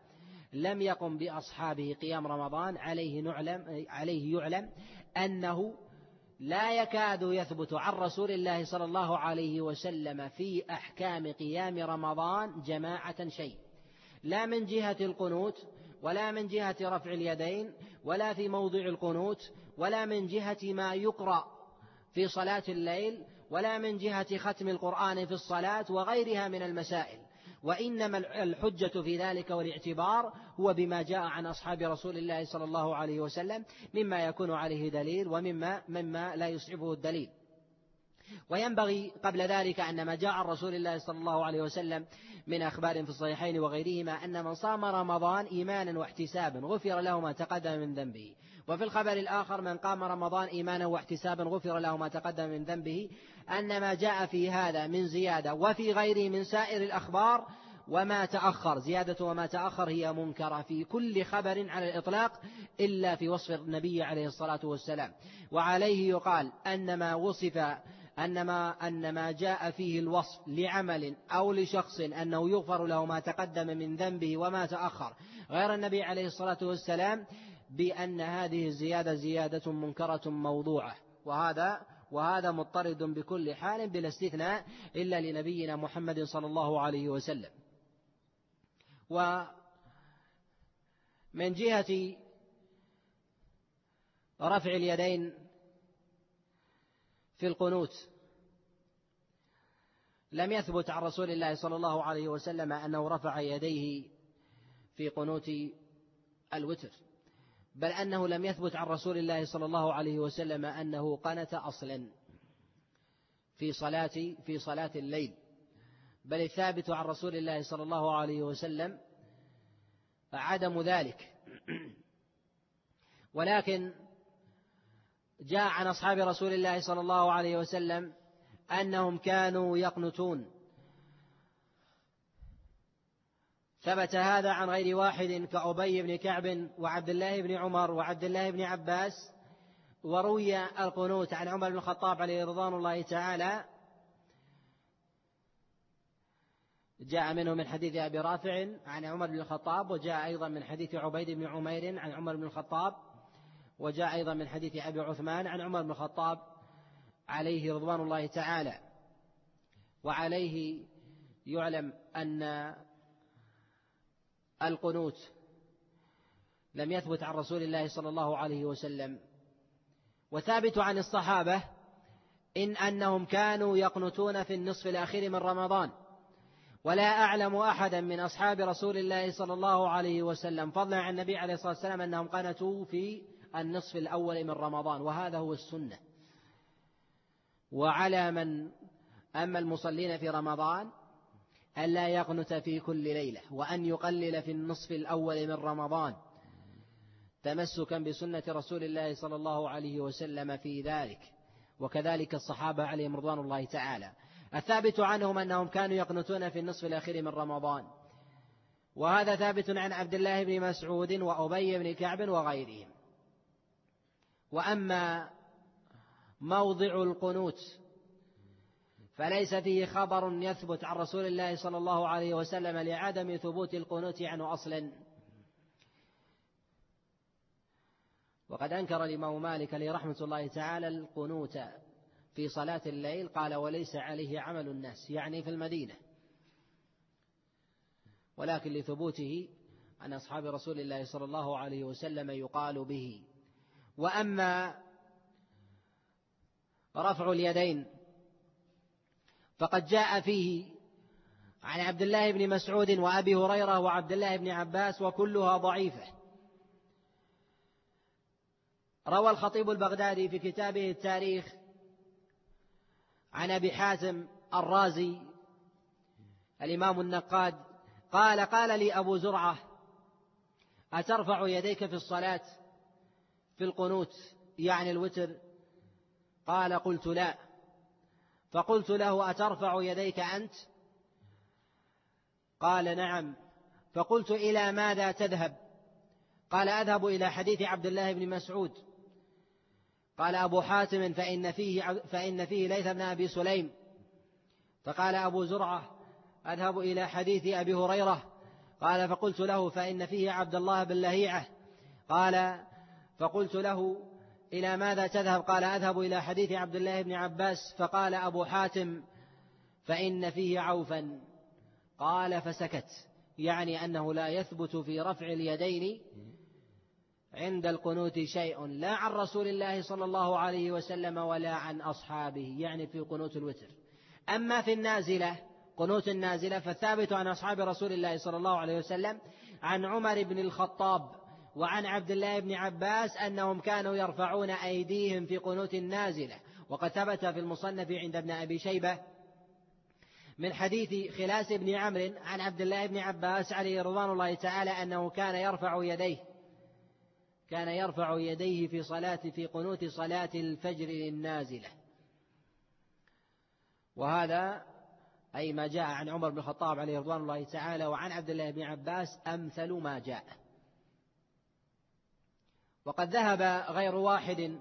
لم يقم بأصحابه قيام رمضان عليه نعلم عليه يعلم أنه لا يكاد يثبت عن رسول الله صلى الله عليه وسلم في أحكام قيام رمضان جماعة شيء. لا من جهة القنوت ولا من جهة رفع اليدين ولا في موضع القنوت ولا من جهة ما يقرأ في صلاة الليل ولا من جهة ختم القرآن في الصلاة وغيرها من المسائل. وإنما الحجة في ذلك والاعتبار هو بما جاء عن أصحاب رسول الله صلى الله عليه وسلم مما يكون عليه دليل ومما مما لا يصعبه الدليل. وينبغي قبل ذلك أن ما جاء عن رسول الله صلى الله عليه وسلم من أخبار في الصحيحين وغيرهما أن من صام رمضان إيمانا واحتسابا غفر له ما تقدم من ذنبه. وفي الخبر الآخر من قام رمضان إيمانا واحتسابا غفر له ما تقدم من ذنبه أن ما جاء في هذا من زيادة وفي غيره من سائر الأخبار وما تأخر زيادة وما تأخر هي منكرة في كل خبر على الإطلاق إلا في وصف النبي عليه الصلاة والسلام. وعليه يقال أن ما وصف أن ما أن ما جاء فيه الوصف لعمل أو لشخص أنه يغفر له ما تقدم من ذنبه وما تأخر غير النبي عليه الصلاة والسلام بأن هذه الزيادة زيادة منكرة موضوعة. وهذا وهذا مضطرد بكل حال بلا استثناء إلا لنبينا محمد صلى الله عليه وسلم. ومن جهة رفع اليدين في القنوت لم يثبت عن رسول الله صلى الله عليه وسلم أنه رفع يديه في قنوت الوتر. بل أنه لم يثبت عن رسول الله صلى الله عليه وسلم أنه قنت أصلا في صلاة في صلاة الليل. بل الثابت عن رسول الله صلى الله عليه وسلم عدم ذلك. *clears throat* ولكن جاء عن أصحاب رسول الله صلى الله عليه وسلم أنهم كانوا يقنتون. ثبت هذا عن غير واحد كأبي بن كعب وعبد الله بن عمر وعبد الله بن عباس وروي القنوت عن عمر بن الخطاب عليه رضوان الله تعالى. جاء منه من حديث أبي رافع عن عمر بن الخطاب وجاء أيضا من حديث عبيد بن عمير عن عمر بن الخطاب وجاء أيضا من حديث أبي عثمان عن عمر بن الخطاب عليه رضوان الله تعالى. وعليه يعلم أن القنوت لم يثبت عن رسول الله صلى الله عليه وسلم وثابت عن الصحابة إن أنهم كانوا يقنتون في النصف الأخير من رمضان. ولا أعلم أحدا من أصحاب رسول الله صلى الله عليه وسلم فضلا عن النبي عليه الصلاة والسلام أنهم قنتوا في النصف الأول من رمضان وهذا هو السنة. وعلى من أما المصلين في رمضان ألا يقنت في كل ليلة وأن يقلل في النصف الأول من رمضان. تمسكا بسنة رسول الله صلى الله عليه وسلم في ذلك. وكذلك الصحابة عليهم رضوان الله تعالى. الثابت عنهم أنهم كانوا يقنتون في النصف الأخير من رمضان. وهذا ثابت عن عبد الله بن مسعود وأبي بن كعب وغيرهم. وأما موضع القنوت فليس فيه خبر يثبت عن رسول الله صلى الله عليه وسلم لعدم ثبوت القنوت عنه أصلا. وقد أنكر الإمام مالك عليه رحمة الله تعالى القنوت في صلاة الليل قال وليس عليه عمل الناس يعني في المدينة. ولكن لثبوته عن أصحاب رسول الله صلى الله عليه وسلم يقال به. وأما رفع اليدين فقد جاء فيه عن عبد الله بن مسعود وأبي هريرة وعبد الله بن عباس وكلها ضعيفة. روى الخطيب البغدادي في كتابه التاريخ عن أبي حاتم الرازي الإمام النقاد قال قال لي أبو زرعة أترفع يديك في الصلاة في القنوت يعني الوتر؟ قال قلت لا. فقلت له أترفع يديك أنت؟ قال نعم. فقلت إلى ماذا تذهب؟ قال أذهب إلى حديث عبد الله بن مسعود. قال أبو حاتم فإن فيه فإن فيه ليث بن أبي سليم. فقال أبو زرعة أذهب إلى حديث أبي هريرة. قال فقلت له فإن فيه عبد الله بن لهيعة قال فقلت له إلى ماذا تذهب؟ قال أذهب إلى حديث عبد الله بن عباس فقال أبو حاتم فإن فيه عوفا. قال فسكت يعني أنه لا يثبت في رفع اليدين عند القنوت شيء لا عن رسول الله صلى الله عليه وسلم ولا عن أصحابه يعني في قنوت الوتر. أما في النازلة قنوت النازلة فالثابت عن أصحاب رسول الله صلى الله عليه وسلم عن عمر بن الخطاب وعن عبد الله بن عباس أنهم كانوا يرفعون أيديهم في قنوت النازلة وقد ثبت في المصنف عند ابن أبي شيبة من حديث خلاس بن عمرو عن عبد الله بن عباس عليه رضوان الله تعالى أنه كان يرفع يديه كان يرفع يديه في صلاة في قنوت صلاة الفجر النازلة. وهذا أي ما جاء عن عمر بن الخطاب عليه رضوان الله تعالى وعن عبد الله بن عباس أمثل ما جاء. وقد ذهب غير واحد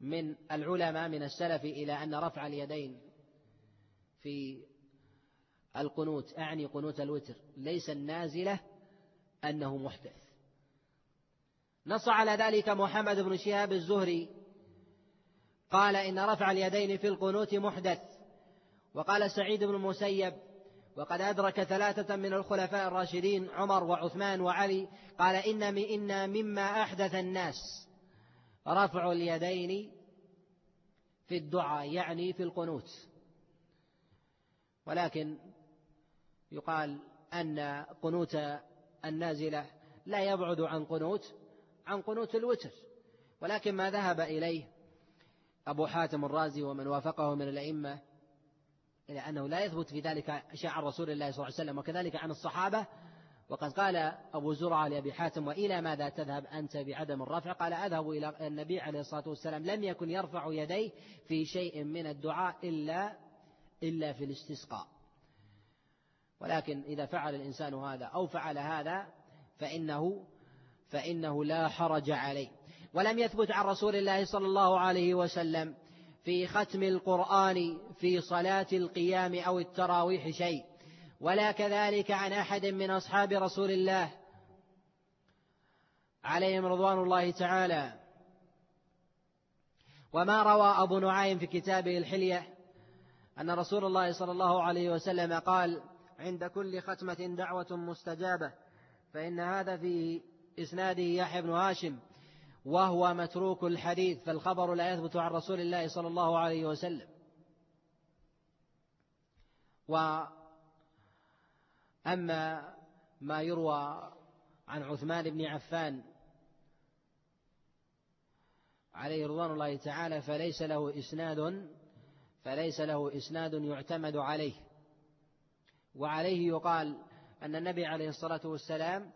من العلماء من السلف إلى أن رفع اليدين في القنوت أعني قنوت الوتر ليس النازلة أنه محدث. نص على ذلك محمد بن شهاب الزهري قال إن رفع اليدين في القنوت محدث وقال سعيد بن المسيب وقد أدرك ثلاثة من الخلفاء الراشدين عمر وعثمان وعلي قال إن إن مما أحدث الناس رفع اليدين في الدعاء يعني في القنوت. ولكن يقال أن قنوت النازلة لا يبعد عن قنوت عن قنوت الوتر. ولكن ما ذهب إليه أبو حاتم الرازي ومن وافقه من الأئمة إلى أنه لا يثبت في ذلك شيء عن رسول الله صلى الله عليه وسلم وكذلك عن الصحابة. وقد قال أبو زرعة لأبي حاتم وإلى ماذا تذهب أنت بعدم الرفع؟ قال أذهب إلى النبي عليه الصلاة والسلام لم يكن يرفع يديه في شيء من الدعاء إلا إلا في الاستسقاء. ولكن إذا فعل الإنسان هذا أو فعل هذا فإنه فإنه لا حرج عليه. ولم يثبت عن رسول الله صلى الله عليه وسلم. في ختم القرآن في صلاة القيام أو التراويح شيء. ولا كذلك عن أحد من أصحاب رسول الله عليهم رضوان الله تعالى. وما روى أبو نعيم في كتابه الحلية أن رسول الله صلى الله عليه وسلم قال عند كل ختمة دعوة مستجابة فإن هذا في إسناده يحيى بن هاشم وهو متروك الحديث فالخبر لا يثبت عن رسول الله صلى الله عليه وسلم. وأما ما يروى عن عثمان بن عفان عليه رضوان الله تعالى فليس له إسناد فليس له إسناد يعتمد عليه. وعليه يقال أن النبي عليه الصلاة والسلام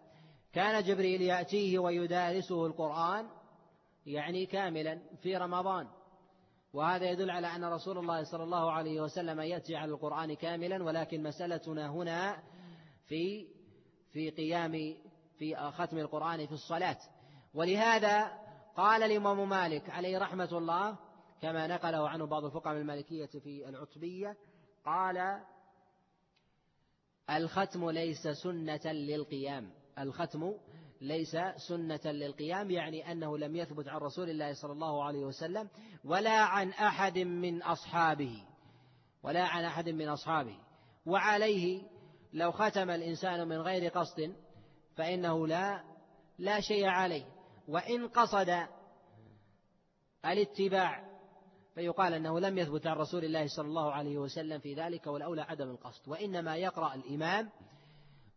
كان جبريل يأتيه ويدارسه القرآن يعني كاملا في رمضان. وهذا يدل على أن رسول الله صلى الله عليه وسلم يأتي على القرآن كاملا ولكن مسألتنا هنا في في قيام في ختم القرآن في الصلاة. ولهذا قال الإمام مالك عليه رحمة الله كما نقله عنه بعض الفقهاء من المالكية في العتبية قال الختم ليس سنة للقيام الختم ليس سنة للقيام يعني أنه لم يثبت عن رسول الله صلى الله عليه وسلم ولا عن أحد من أصحابه ولا عن أحد من أصحابه. وعليه لو ختم الإنسان من غير قصد فإنه لا لا شيء عليه. وإن قصد الاتباع فيقال أنه لم يثبت عن رسول الله صلى الله عليه وسلم في ذلك والأولى عدم القصد. وإنما يقرأ الإمام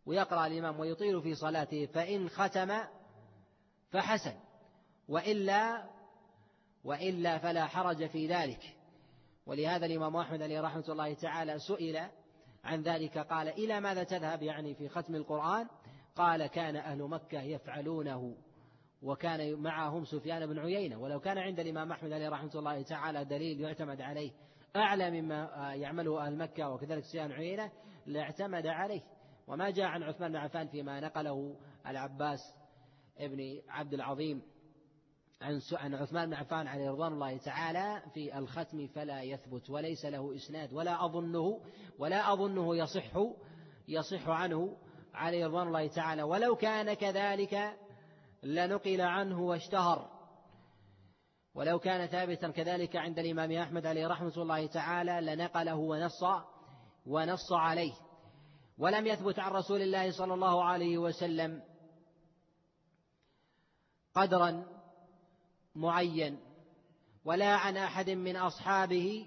ويقرأ الإمام ويطيل في صلاته فإن ختم فحسن وإلا وإلا فلا حرج في ذلك. ولهذا الإمام أحمد عليه رحمة الله تعالى سئل عن ذلك قال إلى ماذا تذهب يعني في ختم القرآن؟ قال كان أهل مكة يفعلونه وكان معهم سفيان بن عيينة. ولو كان عند الإمام أحمد عليه رحمة الله تعالى دليل يعتمد عليه أعلى مما يعمله أهل مكة وكذلك سفيان عيينة لاعتمد عليه. وما جاء عن عثمان بن عفان فيما نقله العباس ابن عبد العظيم عن عن عثمان بن عفان عليه رضوان الله تعالى في الختم فلا يثبت وليس له إسناد ولا أظنه ولا أظنه يصح يصح عنه عليه رضوان الله تعالى. ولو كان كذلك لنقل عنه واشتهر. ولو كان ثابتا كذلك عند الإمام أحمد عليه رحمة الله تعالى لنقله ونص ونص عليه. ولم يثبت عن رسول الله صلى الله عليه وسلم قدرا معين ولا عن أحد من أصحابه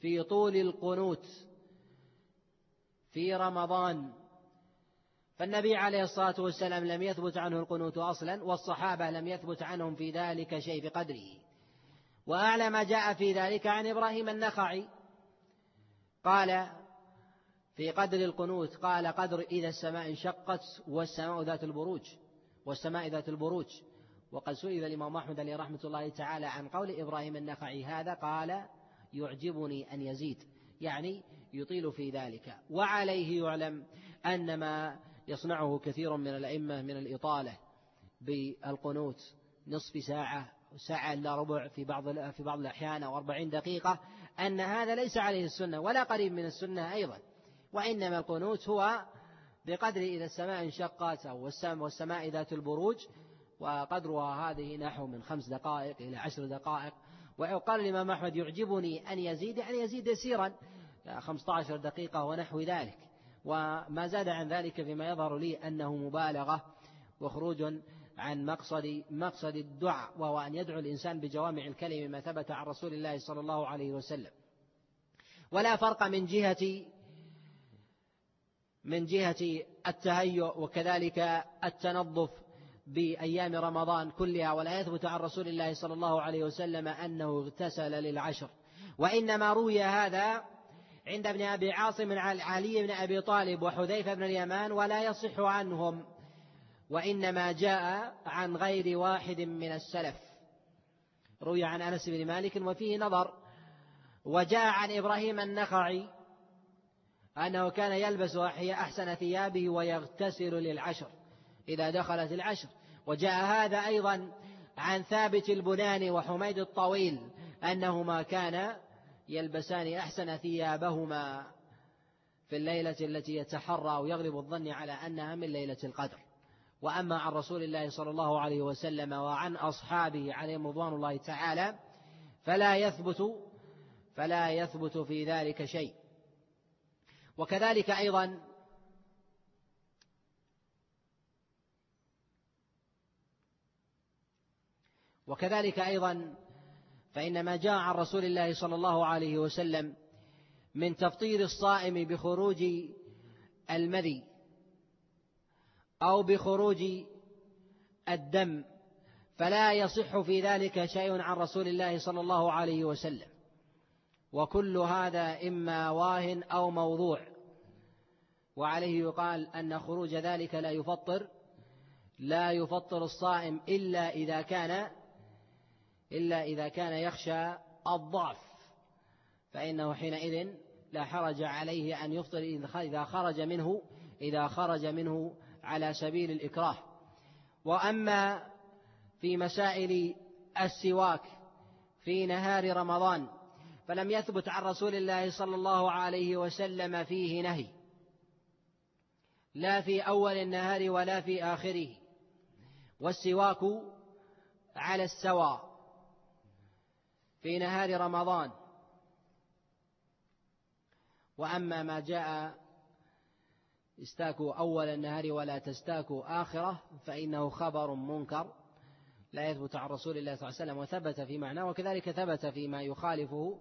في طول القنوت في رمضان. فالنبي عليه الصلاة والسلام لم يثبت عنه القنوت أصلا والصحابة لم يثبت عنهم في ذلك شيء بقدره. وأعلى ما جاء في ذلك عن إبراهيم النخعي. قال في قدر القنوت قال قدر إذا السماء انشقت والسماء ذات البروج والسماء ذات البروج. وقد سئل الإمام أحمد عليه رحمة الله تعالى عن قول إبراهيم النخعي هذا قال يعجبني أن يزيد يعني يطيل في ذلك. وعليه يعلم أن ما يصنعه كثير من الأئمة من الإطالة بالقنوت نصف ساعة ساعة إلا ربع في بعض في بعض الأحيان أو أربعين دقيقة أن هذا ليس عليه السنة ولا قريب من السنة أيضا. وإنما القنوت هو بقدر إذا السماء انشقت أو والسماء ذات البروج وقدرها هذه نحو من خمس دقائق إلى عشر دقائق. وقال الإمام أحمد يعجبني أن يزيد يعني يزيد يسيرا. 15 دقيقة ونحو ذلك. وما زاد عن ذلك فيما يظهر لي أنه مبالغة وخروج عن مقصد مقصد الدعاء وهو أن يدعو الإنسان بجوامع الكلم ما ثبت عن رسول الله صلى الله عليه وسلم. ولا فرق من جهة من جهة التهيؤ وكذلك التنظف بأيام رمضان كلها ولا يثبت عن رسول الله صلى الله عليه وسلم أنه اغتسل للعشر. وإنما روي هذا عند ابن أبي عاصم عن علي بن أبي طالب وحذيفة بن اليمان ولا يصح عنهم وإنما جاء عن غير واحد من السلف. روي عن أنس بن مالك وفيه نظر. وجاء عن إبراهيم النخعي أنه كان يلبس أحسن ثيابه ويغتسل للعشر إذا دخلت العشر. وجاء هذا أيضا عن ثابت البناني وحميد الطويل أنهما كانا يلبسان أحسن ثيابهما في الليلة التي يتحرى ويغلب الظن على أنها من ليلة القدر. وأما عن رسول الله صلى الله عليه وسلم وعن أصحابه عليهم رضوان الله تعالى فلا يثبت فلا يثبت في ذلك شيء. وكذلك أيضا وكذلك أيضا فإن ما جاء عن رسول الله صلى الله عليه وسلم من تفطير الصائم بخروج المذي أو بخروج الدم فلا يصح في ذلك شيء عن رسول الله صلى الله عليه وسلم. وكل هذا إما واه أو موضوع. وعليه يقال أن خروج ذلك لا يفطر لا يفطر الصائم إلا إذا كان إلا إذا كان يخشى الضعف فإنه حينئذ لا حرج عليه أن يفطر إذا خرج منه إذا خرج منه على سبيل الإكراه. وأما في مسائل السواك في نهار رمضان فلم يثبت عن رسول الله صلى الله عليه وسلم فيه نهي. لا في أول النهار ولا في آخره والسواك على السواء في نهار رمضان. وأما ما جاء استاكوا أول النهار ولا تستاكوا آخرة فإنه خبر منكر لا يثبت عن رسول الله صلى الله عليه وسلم وثبت في معناه وكذلك ثبت فيما يخالفه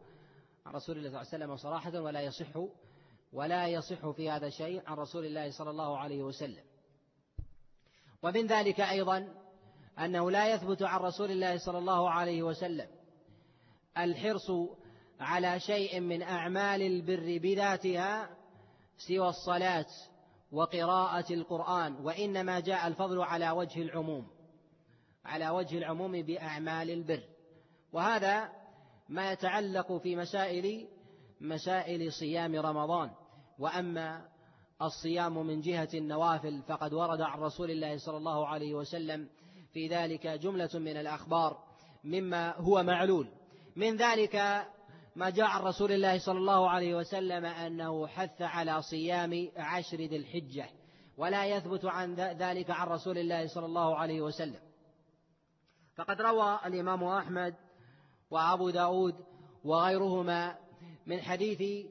عن رسول الله صلى الله عليه وسلم صراحة ولا يصح ولا يصح في هذا شيء عن رسول الله صلى الله عليه وسلم. ومن ذلك أيضا أنه لا يثبت عن رسول الله صلى الله عليه وسلم الحرص على شيء من أعمال البر بذاتها سوى الصلاة وقراءة القرآن وإنما جاء الفضل على وجه العموم على وجه العموم بأعمال البر. وهذا ما يتعلق في مسائل مسائل صيام رمضان. وأما الصيام من جهة النوافل فقد ورد عن رسول الله صلى الله عليه وسلم في ذلك جملة من الأخبار مما هو معلول. من ذلك ما جاء عن رسول الله صلى الله عليه وسلم أنه حث على صيام عشر ذي الحجة ولا يثبت عن ذلك عن رسول الله صلى الله عليه وسلم. فقد روى الإمام أحمد وأبو داود وغيرهما من حديث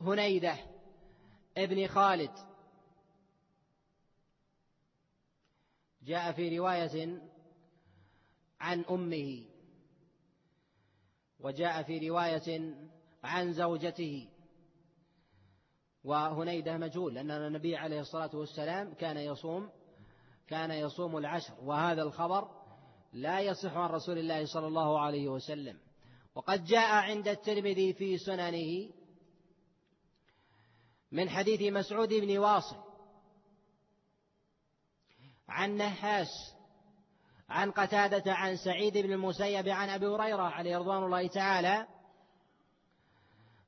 هنيدة ابن خالد. جاء في رواية عن أمه وجاء في رواية عن زوجته. وهنيدة مجهول لأن النبي عليه الصلاة والسلام كان يصوم كان يصوم العشر وهذا الخبر لا يصح عن رسول الله صلى الله عليه وسلم. وقد جاء عند الترمذي في سننه من حديث مسعود بن واصل عن نحاس عن قتادة عن سعيد بن المسيب عن أبي هريرة عليه رضوان الله تعالى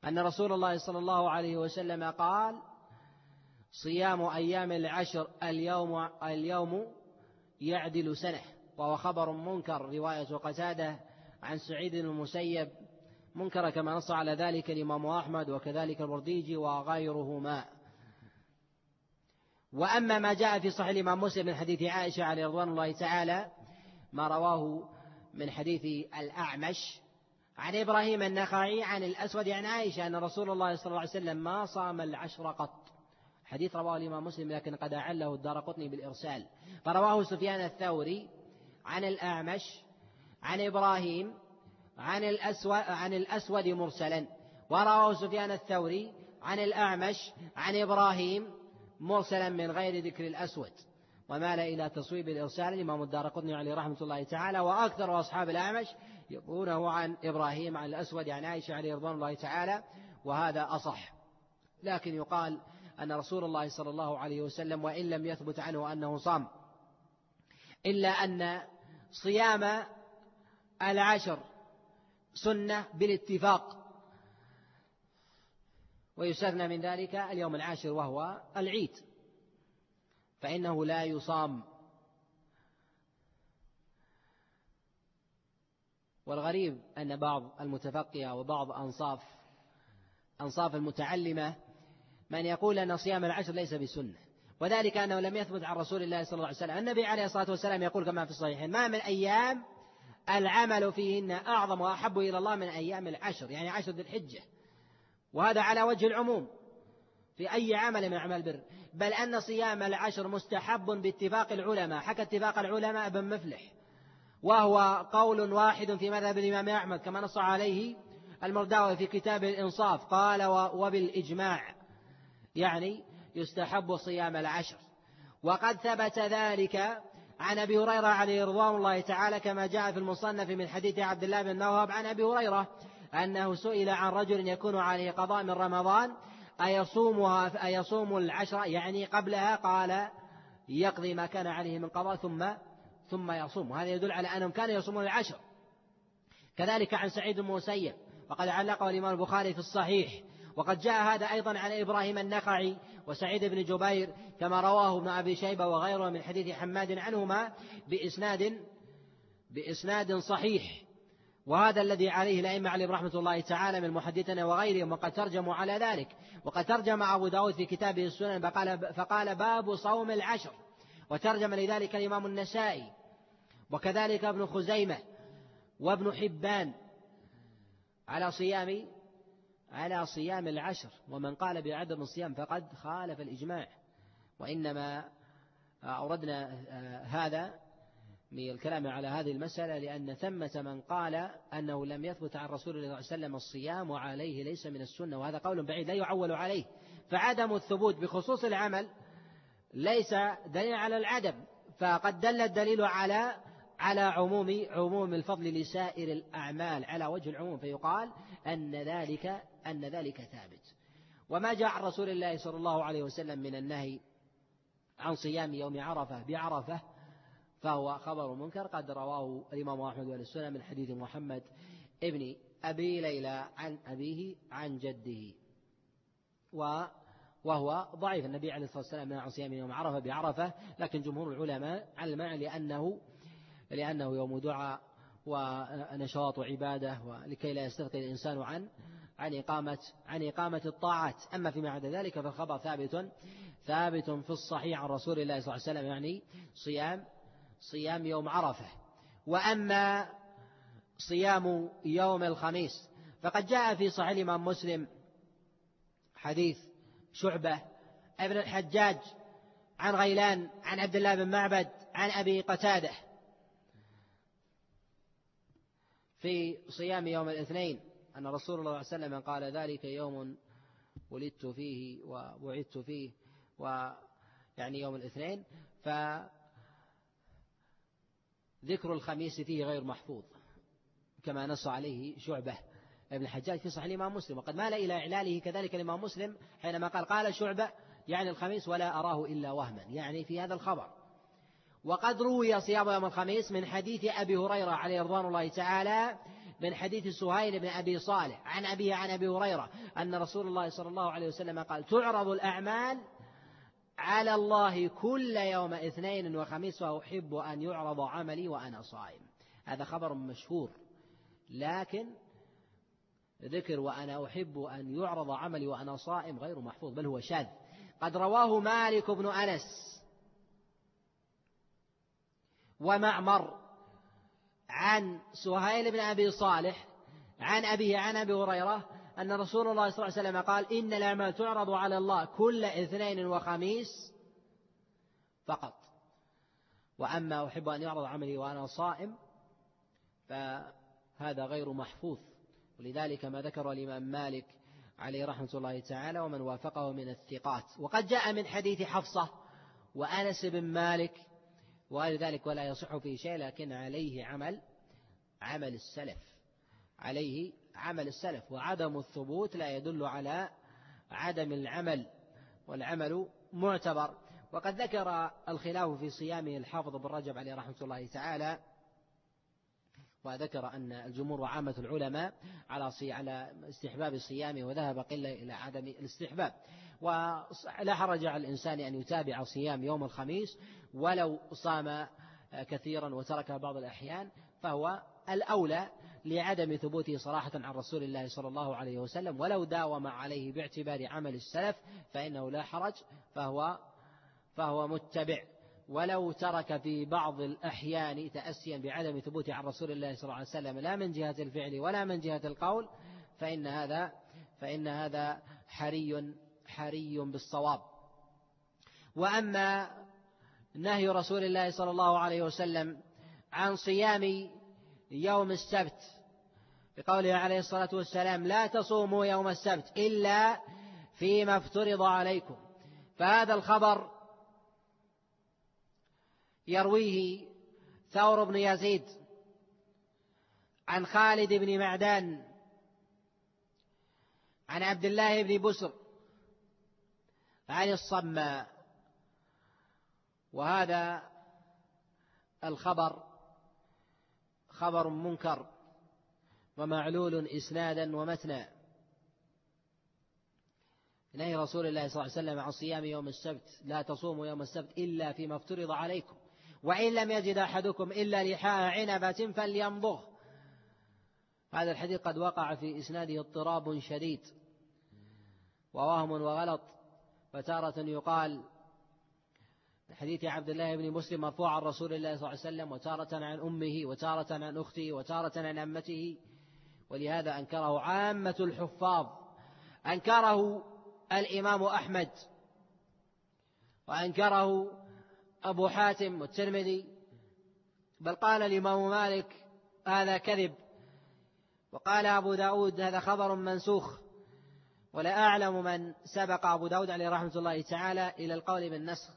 أن رسول الله صلى الله عليه وسلم قال صيام أيام العشر اليوم اليوم يعدل سنة. وهو خبر منكر رواية قتادة عن سعيد بن المسيب منكر كما نص على ذلك الإمام أحمد وكذلك الورديجي وغيرهما. وأما ما جاء في صحيح الإمام مسلم من حديث عائشة عليه رضوان الله تعالى ما رواه من حديث الأعمش عن إبراهيم النخعي عن الأسود عن عائشة أن رسول الله صلى الله عليه وسلم ما صام العشر قط. حديث رواه الإمام مسلم لكن قد أعله الدار قطني بالإرسال. فرواه سفيان الثوري عن الأعمش عن إبراهيم عن الأسود, عن الأسود مرسلا. ورواه سفيان الثوري عن الأعمش عن إبراهيم مرسلا من غير ذكر الأسود. ومال إلى تصويب الإرسال. الإمام الدار قطني عليه رحمة الله تعالى. وأكثر أصحاب الأعمش يقولونه عن إبراهيم عن الأسود عن عائشة عليه رضوان الله تعالى. وهذا أصح. لكن يقال أن رسول الله صلى الله عليه وسلم وإن لم يثبت عنه أنه صام إلا أن صيام العشر سنة بالاتفاق. ويستثنى من ذلك اليوم العاشر وهو العيد. فإنه لا يصام. والغريب أن بعض المتفقهة وبعض أنصاف أنصاف المتعلمة من يقول أن صيام العشر ليس بسنة. وذلك أنه لم يثبت عن رسول الله صلى الله عليه وسلم. النبي عليه الصلاة والسلام يقول كما في الصحيحين ما من أيام العمل فيهن أعظم وأحب إلى الله من أيام العشر يعني عشر ذي الحجة. وهذا على وجه العموم. في أي عمل من أعمال البر. بل أن صيام العشر مستحب باتفاق العلماء. حكى اتفاق العلماء ابن مفلح. وهو قول واحد في مذهب الإمام أحمد كما نص عليه المرداوي في كتاب الإنصاف. قال وبالإجماع. يعني يستحب صيام العشر. وقد ثبت ذلك عن أبي هريرة عليه رضوان الله تعالى كما جاء في المصنف من حديث عبد الله بن نوهب عن أبي هريرة أنه سئل عن رجل يكون عليه قضاء من رمضان أيصومها أيصوم العشر يعني قبلها؟ قال يقضي ما كان عليه من قضاء ثم ثم يصوم. وهذا يدل على أنهم كانوا يصومون العشر. كذلك عن سعيد بن مسيب وقد علقه الإمام البخاري في الصحيح وقد جاء هذا أيضا عن إبراهيم النخعي وسعيد بن جبير كما رواه ابن أبي شيبة وغيره من حديث حماد عنهما بإسناد بإسناد صحيح. وهذا الذي عليه الأئمة عليهم رحمة الله تعالى من محدثنا وغيرهم وقد ترجموا على ذلك. وقد ترجم أبو داود في كتابه السنن فقال, فقال باب صوم العشر. وترجم لذلك الإمام النسائي وكذلك ابن خزيمة وابن حبان على صيام على صيام العشر ومن قال بعدم الصيام فقد خالف الإجماع. وإنما أوردنا هذا من الكلام على هذه المسألة لأن ثمة من قال أنه لم يثبت عن رسول الله صلى الله عليه وسلم الصيام وعليه ليس من السنة وهذا قول بعيد لا يعول عليه. فعدم الثبوت بخصوص العمل ليس دليل على العدم فقد دل الدليل على على عموم عموم الفضل لسائر الأعمال على وجه العموم فيقال أن ذلك أن ذلك ثابت. وما جاء عن رسول الله صلى الله عليه وسلم من النهي عن صيام يوم عرفة بعرفة فهو خبر منكر قد رواه الإمام أحمد بن السنة من حديث محمد ابن أبي ليلى عن أبيه عن جده. و وهو ضعيف. النبي عليه الصلاة والسلام منع عن صيام يوم عرفة بعرفة لكن جمهور العلماء على المعنى لأنه لأنه يوم دعاء ونشاط وعبادة ولكي لا يستغني الإنسان عن عن إقامة عن إقامة الطاعات. أما فيما عدا ذلك فالخبر ثابت ثابت في الصحيح عن رسول الله صلى الله عليه وسلم يعني صيام صيام يوم عرفة. وأما صيام يوم الخميس فقد جاء في صحيح الإمام مسلم حديث شعبة ابن الحجاج عن غيلان عن عبد الله بن معبد عن أبي قتادة في صيام يوم الاثنين أن رسول الله صلى الله عليه وسلم قال ذلك يوم ولدت فيه وبعثت فيه ويعني يوم الاثنين ف ذكر الخميس فيه غير محفوظ كما نص عليه شعبة ابن الحجاج في صحيح الإمام مسلم وقد مال إلى إعلاله كذلك الإمام مسلم حينما قال قال شعبة يعني الخميس ولا أراه إلا وهما يعني في هذا الخبر. وقد روي صيام يوم الخميس من حديث أبي هريرة عليه رضوان الله تعالى من حديث سهيل بن أبي صالح عن أبيه عن أبي هريرة أن رسول الله صلى الله عليه وسلم قال تعرض الأعمال على الله كل يوم اثنين وخميس وأحب أن يعرض عملي وأنا صائم. هذا خبر مشهور لكن ذكر وأنا أحب أن يعرض عملي وأنا صائم غير محفوظ بل هو شاذ. قد رواه مالك بن أنس ومعمر عن سهيل بن أبي صالح عن أبيه عن أبي هريرة أن رسول الله صلى الله عليه وسلم قال إن الأعمال تعرض على الله كل اثنين وخميس فقط. وأما أحب أن يعرض عملي وأنا صائم فهذا غير محفوظ. ولذلك ما ذكر الإمام مالك عليه رحمة الله تعالى ومن وافقه من الثقات. وقد جاء من حديث حفصة وأنس بن مالك وغير ذلك ولا يصح فيه شيء لكن عليه عمل عمل السلف. عليه عمل السلف. وعدم الثبوت لا يدل على عدم العمل والعمل معتبر. وقد ذكر الخلاف في صيامه الحافظ بن رجب عليه رحمة الله تعالى وذكر أن الجمهور وعامة العلماء على على استحباب صيامه وذهب قلة إلى عدم الاستحباب. ولا حرج على الإنسان أن يتابع صيام يوم الخميس ولو صام كثيرا وترك بعض الأحيان فهو الأولى لعدم ثبوته صراحة عن رسول الله صلى الله عليه وسلم. ولو داوم عليه باعتبار عمل السلف فإنه لا حرج فهو فهو متبع. ولو ترك في بعض الأحيان تأسيا بعدم ثبوته عن رسول الله صلى الله عليه وسلم لا من جهة الفعل ولا من جهة القول فإن هذا فإن هذا حري. حري بالصواب. وأما نهي رسول الله صلى الله عليه وسلم عن صيام يوم السبت بقوله عليه الصلاة والسلام لا تصوموا يوم السبت إلا فيما افترض عليكم فهذا الخبر يرويه ثور بن يزيد عن خالد بن معدان عن عبد الله بن بسر عن الصماء وهذا الخبر خبر منكر ومعلول إسنادا ومتنا نهي رسول الله صلى الله عليه وسلم عن صيام يوم السبت. لا تصوموا يوم السبت إلا فيما افترض عليكم. وإن لم يجد أحدكم إلا لحاء عنبة فليمضغ. هذا الحديث قد وقع في إسناده اضطراب شديد ووهم وغلط. فتارة يقال حديث عبد الله بن مسلم مرفوع عن رسول الله صلى الله عليه وسلم وتارة عن أمه وتارة عن أخته وتارة عن أمته ولهذا أنكره عامة الحفاظ. أنكره الإمام أحمد وأنكره أبو حاتم والترمذي. بل قال الإمام مالك هذا كذب وقال أبو داود هذا خبر منسوخ. ولا أعلم من سبق أبو داود عليه رحمة الله تعالى إلى القول بالنسخ.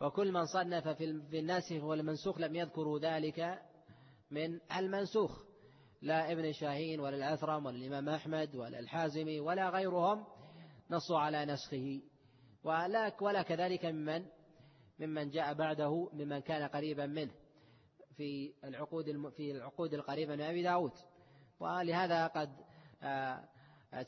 وكل من صنف في الناسخ والمنسوخ لم يذكروا ذلك من المنسوخ. لا ابن شاهين ولا الأثرم ولا الإمام أحمد ولا الحازمي ولا غيرهم نصوا على نسخه. ولا ولا كذلك ممن ممن جاء بعده ممن كان قريبا منه في العقود في العقود القريبة من أبي داود. ولهذا قد آه،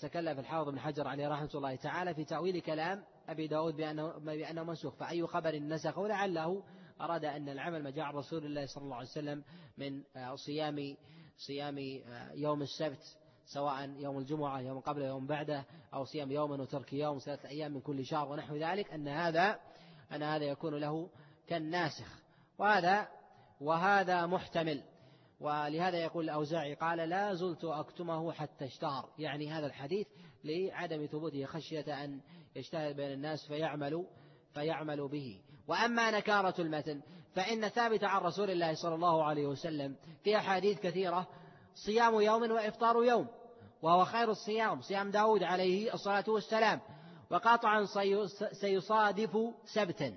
تكلف الحافظ بن حجر عليه رحمة الله تعالى في تأويل كلام أبي داود بأنه, بأنه منسوخ. فأي خبر نسخه لعله أراد أن العمل ما جاء رسول الله صلى الله عليه وسلم من آه، صيام صيام آه، يوم السبت سواء يوم الجمعة يوم قبله يوم بعده أو صيام يوما وترك يوم ثلاثة أيام من كل شهر ونحو ذلك أن هذا أن هذا يكون له كالناسخ. وهذا وهذا محتمل. ولهذا يقول الأوزاعي قال لا زلت أكتمه حتى اشتهر. يعني هذا الحديث لعدم ثبوته خشية أن يشتهر بين الناس فيعمل فيعمل به. وأما نكارة المتن فإن ثابت عن رسول الله صلى الله عليه وسلم في أحاديث كثيرة صيام يوم وإفطار يوم وهو خير الصيام صيام داود عليه الصلاة والسلام وقطعا سيصادف سبتا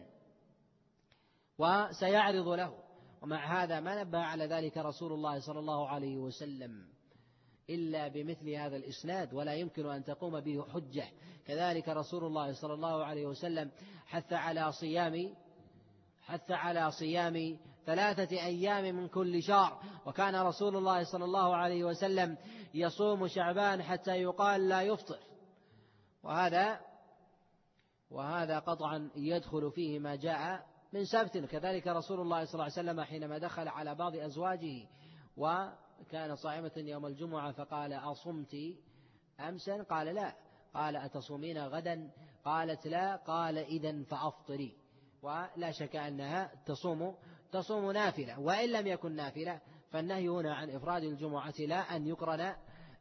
وسيعرض له. ومع هذا ما نبه على ذلك رسول الله صلى الله عليه وسلم إلا بمثل هذا الإسناد ولا يمكن أن تقوم به حجة. كذلك رسول الله صلى الله عليه وسلم حث على صيام حث على صيام ثلاثة أيام من كل شهر. وكان رسول الله صلى الله عليه وسلم يصوم شعبان حتى يقال لا يفطر. وهذا وهذا قطعا يدخل فيه ما جاء من سبت كذلك رسول الله صلى الله عليه وسلم حينما دخل على بعض أزواجه وكان صائمة يوم الجمعة فقال أصمت أمسا؟ قال لا. قال أتصومين غدا؟ قالت لا. قال إذا فأفطري. ولا شك أنها تصوم تصوم نافلة. وإن لم يكن نافلة فالنهي هنا عن إفراد الجمعة لا أن يقرن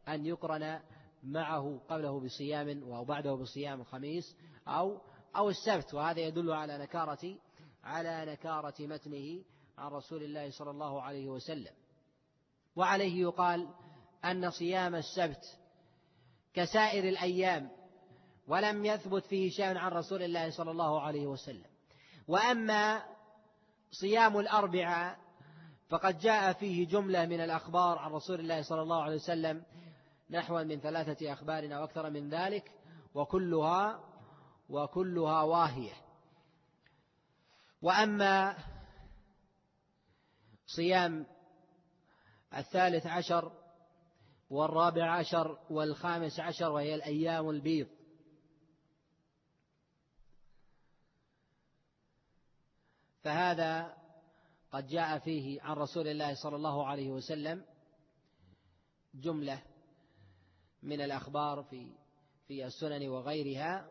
أن يقرن معه قبله بصيام وبعده بصيام الخميس أو أو السبت. وهذا يدل على نكارة على نكارة متنه عن رسول الله صلى الله عليه وسلم. وعليه يقال أن صيام السبت كسائر الأيام ولم يثبت فيه شيء عن رسول الله صلى الله عليه وسلم. وأما صيام الأربعاء فقد جاء فيه جملة من الأخبار عن رسول الله صلى الله عليه وسلم نحو من ثلاثة أخبار أو أكثر من ذلك وكلها وكلها واهية. وأما صيام الثالث عشر والرابع عشر والخامس عشر وهي الأيام البيض. فهذا قد جاء فيه عن رسول الله صلى الله عليه وسلم جملة من الأخبار في في السنن وغيرها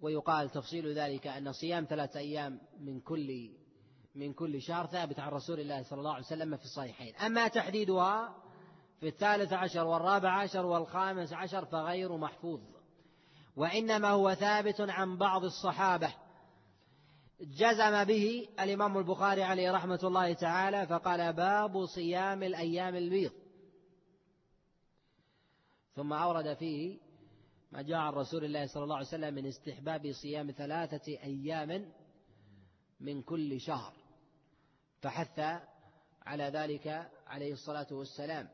ويقال تفصيل ذلك أن صيام ثلاثة أيام من كل من كل شهر ثابت عن رسول الله صلى الله عليه وسلم في الصحيحين. أما تحديدها في الثالث عشر والرابع عشر والخامس عشر فغير محفوظ وإنما هو ثابت عن بعض الصحابة. جزم به الإمام البخاري عليه رحمة الله تعالى فقال باب صيام الأيام البيض. ثم أورد فيه ما جاء عن رسول الله صلى الله عليه وسلم من استحباب صيام ثلاثة أيام من كل شهر فحث على ذلك عليه الصلاة والسلام.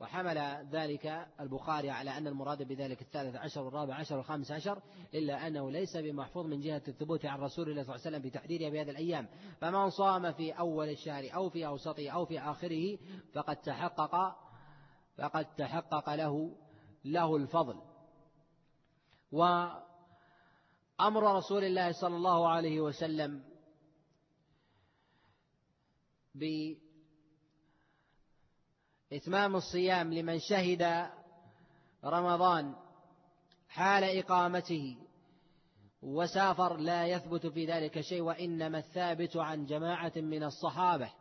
وحمل ذلك البخاري على أن المراد بذلك الثالث عشر والرابع عشر والخامس عشر إلا أنه ليس بمحفوظ من جهة الثبوت عن رسول الله صلى الله عليه وسلم بتحديدها بهذه الأيام. فمن صام في أول الشهر أو في أوسطه أو في آخره فقد تحقق فقد تحقق له له الفضل. وأمر رسول الله صلى الله عليه وسلم بإتمام الصيام لمن شهد رمضان حال إقامته وسافر لا يثبت في ذلك شيء وإنما الثابت عن جماعة من الصحابة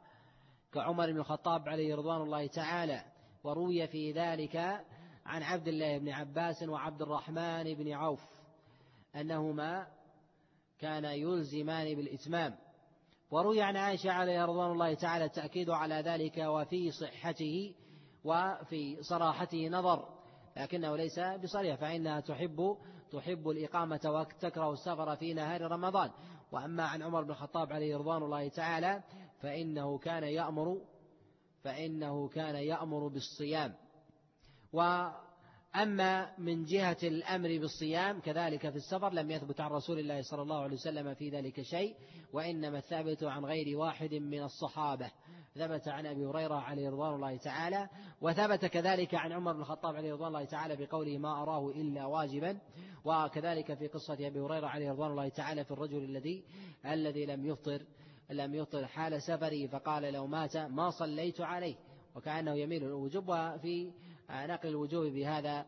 كعمر بن الخطاب عليه رضوان الله تعالى وروي في ذلك عن عبد الله بن عباس وعبد الرحمن بن عوف أنهما كان يلزمان بالإتمام. وروي عن عائشة عليه رضوان الله تعالى التأكيد على ذلك وفي صحته وفي صراحته نظر لكنه ليس بصريح فإنها تحب تحب الإقامة وتكره السفر في نهار رمضان. وأما عن عمر بن الخطاب عليه رضوان الله تعالى فإنه كان يأمر فإنه كان يأمر بالصيام. وأما من جهة الأمر بالصيام كذلك في السفر لم يثبت عن رسول الله صلى الله عليه وسلم في ذلك شيء وإنما الثابت عن غير واحد من الصحابة. ثبت عن أبي هريرة عليه رضوان الله تعالى وثبت كذلك عن عمر بن الخطاب عليه رضوان الله تعالى بقوله ما أراه إلا واجبا. وكذلك في قصة أبي هريرة عليه رضوان الله تعالى في الرجل الذي الذي لم يفطر لم يفطر حال سفره فقال لو مات ما صليت عليه. وكأنه يميل الوجوب وفي نقل الوجوب بهذا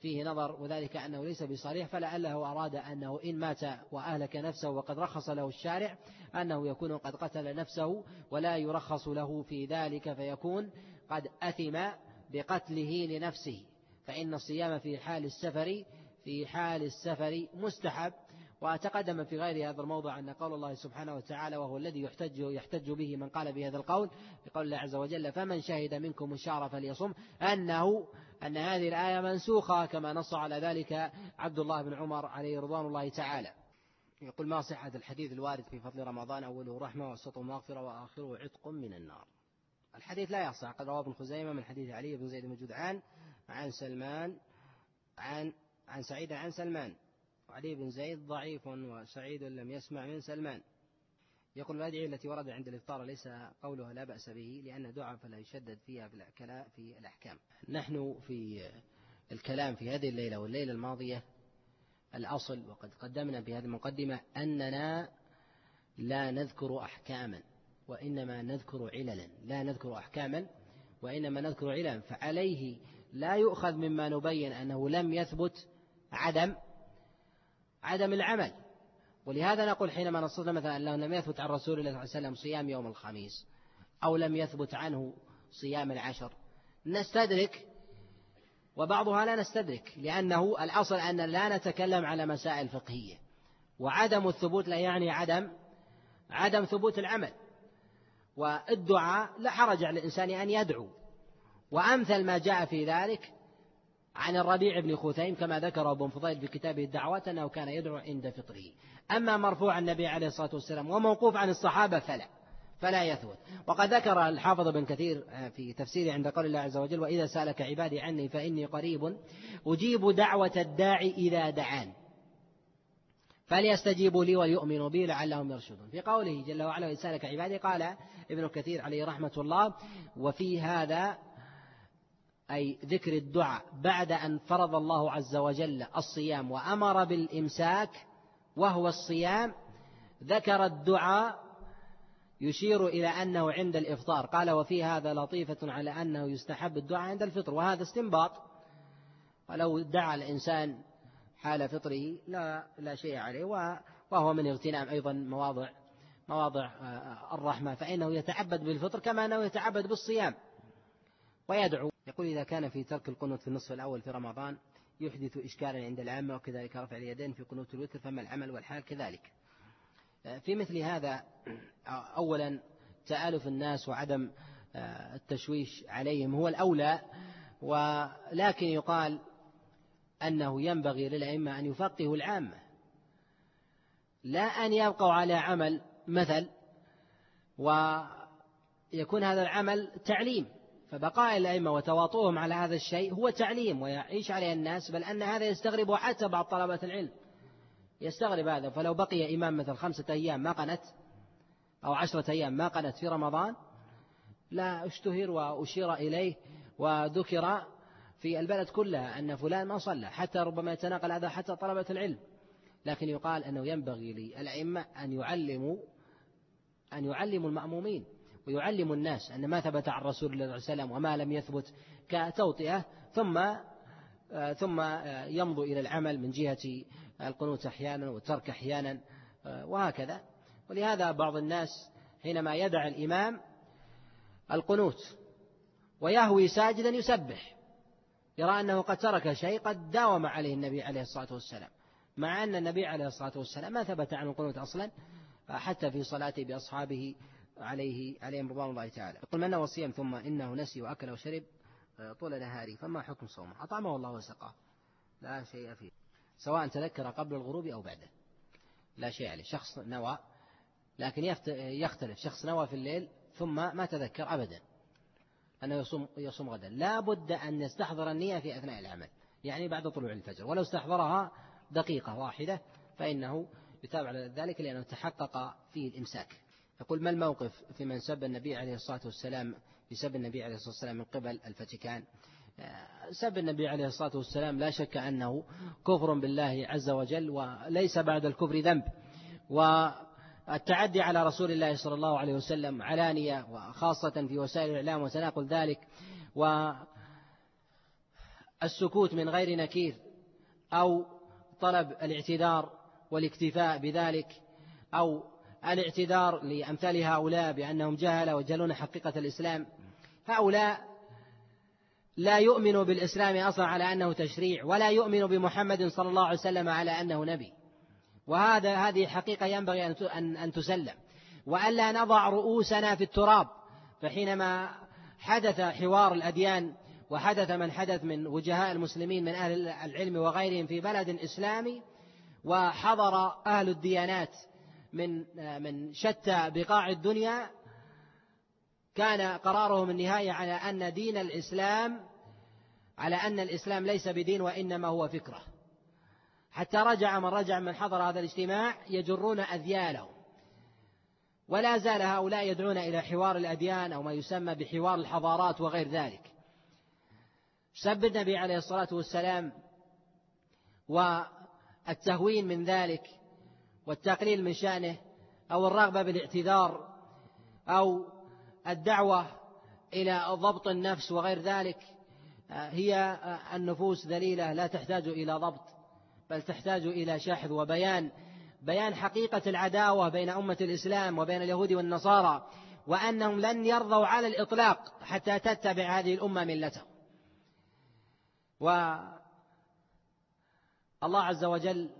فيه نظر وذلك أنه ليس بصريح فلعله أراد أنه إن مات وأهلك نفسه وقد رخص له الشارع أنه يكون قد قتل نفسه ولا يرخص له في ذلك فيكون قد أثم بقتله لنفسه. فإن الصيام في حال السفر في حال السفر مستحب. وتقدم في غير هذا الموضع أن قول الله سبحانه وتعالى وهو الذي يحتج يحتج به من قال بهذا القول بقول الله عز وجل فمن شهد منكم الشهر فليصم أنه أن هذه الآية منسوخة كما نص على ذلك عبد الله بن عمر عليه رضوان الله تعالى. يقول ما صحة الحديث الوارد في فضل رمضان؟ أوله رحمة وسطه مغفرة وآخره عتق من النار. الحديث لا يصح. قد رواه ابن خزيمة من حديث علي بن زيد بن جدعان عن سلمان عن عن سعيد عن سلمان. وعلي بن زيد ضعيف وسعيد لم يسمع من سلمان. يقول الأدعية التي ورد عند الإفطار ليس قولها لا بأس به لأن دعاء فلا يشدد فيها في الأحكام. نحن في الكلام في هذه الليلة والليلة الماضية الأصل وقد قدمنا في هذه المقدمة أننا لا نذكر أحكاما وإنما نذكر عللا. لا نذكر أحكاما وإنما نذكر عللا. فعليه لا يؤخذ مما نبين أنه لم يثبت عدم عدم العمل. ولهذا نقول حينما نصرنا مثلا أنه لم يثبت عن رسول الله صلى الله عليه وسلم صيام يوم الخميس أو لم يثبت عنه صيام العشر نستدرك وبعضها لا نستدرك لأنه الأصل أن لا نتكلم على مسائل فقهية. وعدم الثبوت لا يعني عدم عدم ثبوت العمل. والدعاء لا حرج على الإنسان أن يدعو. وأمثل ما جاء في ذلك عن الربيع بن خثيم كما ذكر ابن فضيل في كتابه الدعوات أنه كان يدعو عند فطره. أما مرفوع النبي عليه الصلاة والسلام وموقوف عن الصحابة فلا فلا يثبت. وقد ذكر الحافظ بن كثير آه، في تفسيره عند قول الله عز وجل وإذا سألك عبادي عني فإني قريب أجيب دعوة الداعي إذا دعان. فليستجيبوا لي وليؤمنوا بي لعلهم يرشدون. في قوله جل وعلا وإذا سألك عبادي قال ابن كثير عليه رحمة الله وفي هذا أي ذكر الدعاء بعد أن فرض الله عز وجل الصيام وأمر بالإمساك وهو الصيام ذكر الدعاء يشير إلى أنه عند الإفطار. قال وفي هذا لطيفة على أنه يستحب الدعاء عند الفطر. وهذا استنباط. ولو دعا الإنسان حال فطره لا لا شيء عليه وهو من اغتنام. أيضا مواضع مواضع آه، الرحمة. فإنه يتعبد بالفطر كما أنه يتعبد بالصيام. ويدعو يقول إذا كان في ترك القنوت في النصف الأول في رمضان يحدث إشكالا عند العامة وكذلك رفع اليدين في قنوت الوتر فما العمل والحال كذلك. في مثل هذا أولا تآلف الناس وعدم آه، التشويش عليهم هو الأولى ولكن يقال أنه ينبغي للأئمة أن يفقهوا العامة. لا أن يبقوا على عمل مثل ويكون هذا العمل تعليم. فبقاء الأئمة وتواطؤهم على هذا الشيء هو تعليم ويعيش عليه الناس بل أن هذا يستغرب حتى بعض طلبة العلم. يستغرب هذا فلو بقي إمام مثل خمسة أيام ما قنت أو عشرة أيام ما قنت في رمضان لا اشتهر وأشير إليه وذكر في البلد كلها أن فلان ما صلى حتى ربما يتناقل هذا حتى طلبة العلم. لكن يقال أنه ينبغي للأئمة أن يعلموا أن يعلموا المأمومين. ويعلموا الناس أن ما ثبت عن رسول الله صلى الله عليه وسلم وما لم يثبت كتوطئة ثم آه، ثم آه، يمضوا إلى العمل من جهة القنوت أحيانا والترك أحيانا آه، وهكذا. ولهذا بعض الناس حينما يدع الإمام القنوت ويهوي ساجدا يسبح يرى أنه قد ترك شيء قد داوم عليه النبي عليه الصلاة والسلام مع أن النبي عليه الصلاة والسلام ما ثبت عن القنوت أصلا حتى في صلاته بأصحابه عليه عليهم رضوان الله تعالى. يقول من نوى الصيام ثم إنه نسي وأكل وشرب آه، طول نهاره فما حكم صومه؟ أطعمه الله وسقاه. لا شيء فيه. سواء تذكر قبل الغروب أو بعده. لا شيء عليه. شخص نوى لكن يختلف. شخص نوى في الليل ثم ما تذكر أبدا. أنه يصوم يصوم غدا. لا بد أن يستحضر النية في أثناء العمل. يعني بعد طلوع الفجر. ولو استحضرها دقيقة واحدة فإنه يتابع ذلك لأنه تحقق فيه الإمساك. يقول ما الموقف في من سب النبي عليه الصلاة والسلام بسب النبي عليه الصلاة والسلام من قبل الفاتيكان؟ سب النبي عليه الصلاة والسلام لا شك أنه كفر بالله عز وجل وليس بعد الكفر ذنب. والتعدي على رسول الله صلى الله عليه وسلم علانية وخاصة في وسائل الإعلام وتناقل ذلك. والسكوت من غير نكير أو طلب الاعتذار والاكتفاء بذلك أو الاعتذار لأمثال هؤلاء بأنهم جهلة وجهلون حقيقة الإسلام. هؤلاء لا يؤمن بالإسلام أصلا على أنه تشريع ولا يؤمن بمحمد صلى الله عليه وسلم على أنه نبي. وهذا هذه حقيقة ينبغي أن أن تسلم. وألا نضع رؤوسنا في التراب. فحينما حدث حوار الأديان وحدث من حدث من وجهاء المسلمين من أهل العلم وغيرهم في بلد إسلامي وحضر أهل الديانات من من شتى بقاع الدنيا كان قرارهم النهائي على أن دين الإسلام على أن الإسلام ليس بدين وإنما هو فكرة. حتى رجع من رجع من حضر هذا الاجتماع يجرون أذيالهم. ولا زال هؤلاء يدعون إلى حوار الأديان أو ما يسمى بحوار الحضارات وغير ذلك. سب النبي عليه الصلاة والسلام والتهوين من ذلك والتقليل من شأنه أو الرغبة بالاعتذار أو الدعوة إلى ضبط النفس وغير ذلك هي النفوس ذليلة لا تحتاج إلى ضبط بل تحتاج إلى شحذ وبيان بيان حقيقة العداوة بين أمة الإسلام وبين اليهود والنصارى وأنهم لن يرضوا على الإطلاق حتى تتبع هذه الأمة ملتهم. والله عز وجل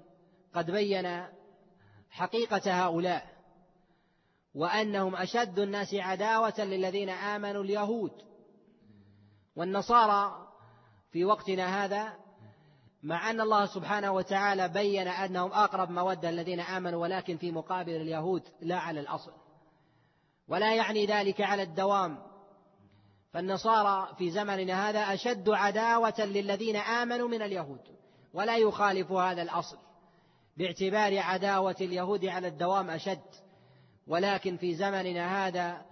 قد بين حقيقة هؤلاء وأنهم أشد الناس عداوة للذين آمنوا اليهود. والنصارى في وقتنا هذا مع أن الله سبحانه وتعالى بين أنهم أقرب مودة الذين آمنوا ولكن في مقابل اليهود لا على الأصل. ولا يعني ذلك على الدوام. فالنصارى في زمننا هذا أشد عداوة للذين آمنوا من اليهود ولا يخالف هذا الأصل. باعتبار عداوة اليهود على الدوام أشد. ولكن في زمننا هذا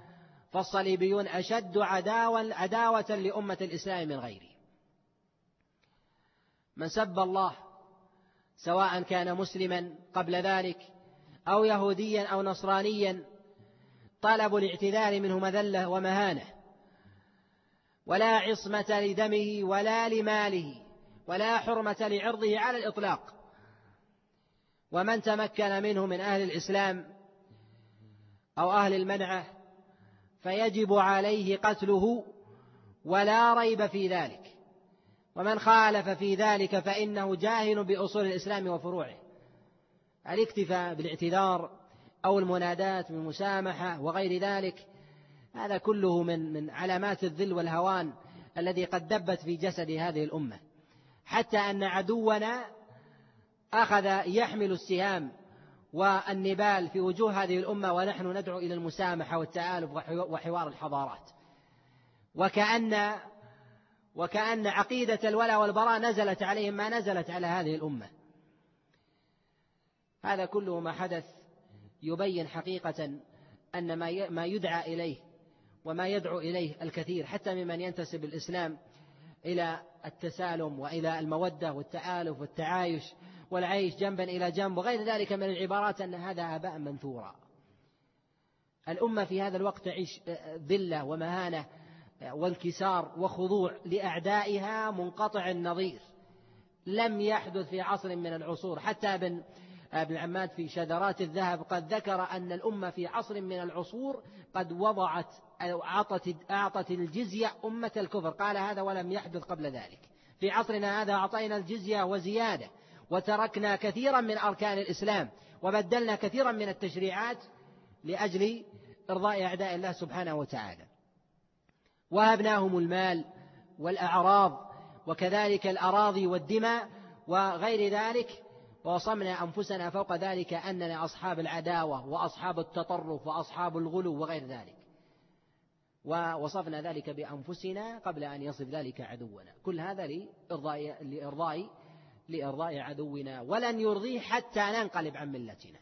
فالصليبيون أشد عداوة, عداوة لأمة الإسلام من غيره من سب الله سواء كان مسلما قبل ذلك أو يهوديا أو نصرانيا طلب الاعتذار منه مذلة ومهانة. ولا عصمة لدمه ولا لماله ولا حرمة لعرضه على الإطلاق. ومن تمكن منه من أهل الإسلام أو أهل المنعة فيجب عليه قتله ولا ريب في ذلك. ومن خالف في ذلك فإنه جاهل بأصول الإسلام وفروعه. الاكتفاء بالاعتذار أو المنادات بالمسامحة وغير ذلك هذا كله من من علامات الذل والهوان الذي قد دبت في جسد هذه الأمة. حتى أن عدونا أخذ يحمل السهام والنبال في وجوه هذه الأمة ونحن ندعو إلى المسامحة والتآلف وحوار الحضارات. وكأن وكأن عقيدة الولاء والبراء نزلت عليهم ما نزلت على هذه الأمة. هذا كله ما حدث يبين حقيقة أن ما يدعى إليه وما يدعو إليه الكثير حتى ممن ينتسب الإسلام إلى التسالم وإلى المودة والتآلف والتعايش والعيش جنبا إلى جنب وغير ذلك من العبارات أن هذا آباء منثورا. الأمة في هذا الوقت تعيش ذلة ومهانة وانكسار وخضوع لأعدائها منقطع النظير. لم يحدث في عصر من العصور. حتى ابن ابن عماد في شذرات الذهب قد ذكر أن الأمة في عصر من العصور قد وضعت أو أعطت أعطت الجزية أمة الكفر. قال هذا ولم يحدث قبل ذلك. في عصرنا هذا أعطينا الجزية وزيادة. وتركنا كثيرا من أركان الإسلام وبدلنا كثيرا من التشريعات لأجل إرضاء أعداء الله سبحانه وتعالى. وهبناهم المال والأعراض وكذلك الأراضي والدماء وغير ذلك ووصمنا أنفسنا فوق ذلك أننا أصحاب العداوة وأصحاب التطرف وأصحاب الغلو وغير ذلك. ووصفنا ذلك بأنفسنا قبل أن يصف ذلك عدونا. كل هذا لإرضاء, لإرضاء, لإرضاء عدونا ولن يرضيه حتى ننقلب عن ملتنا.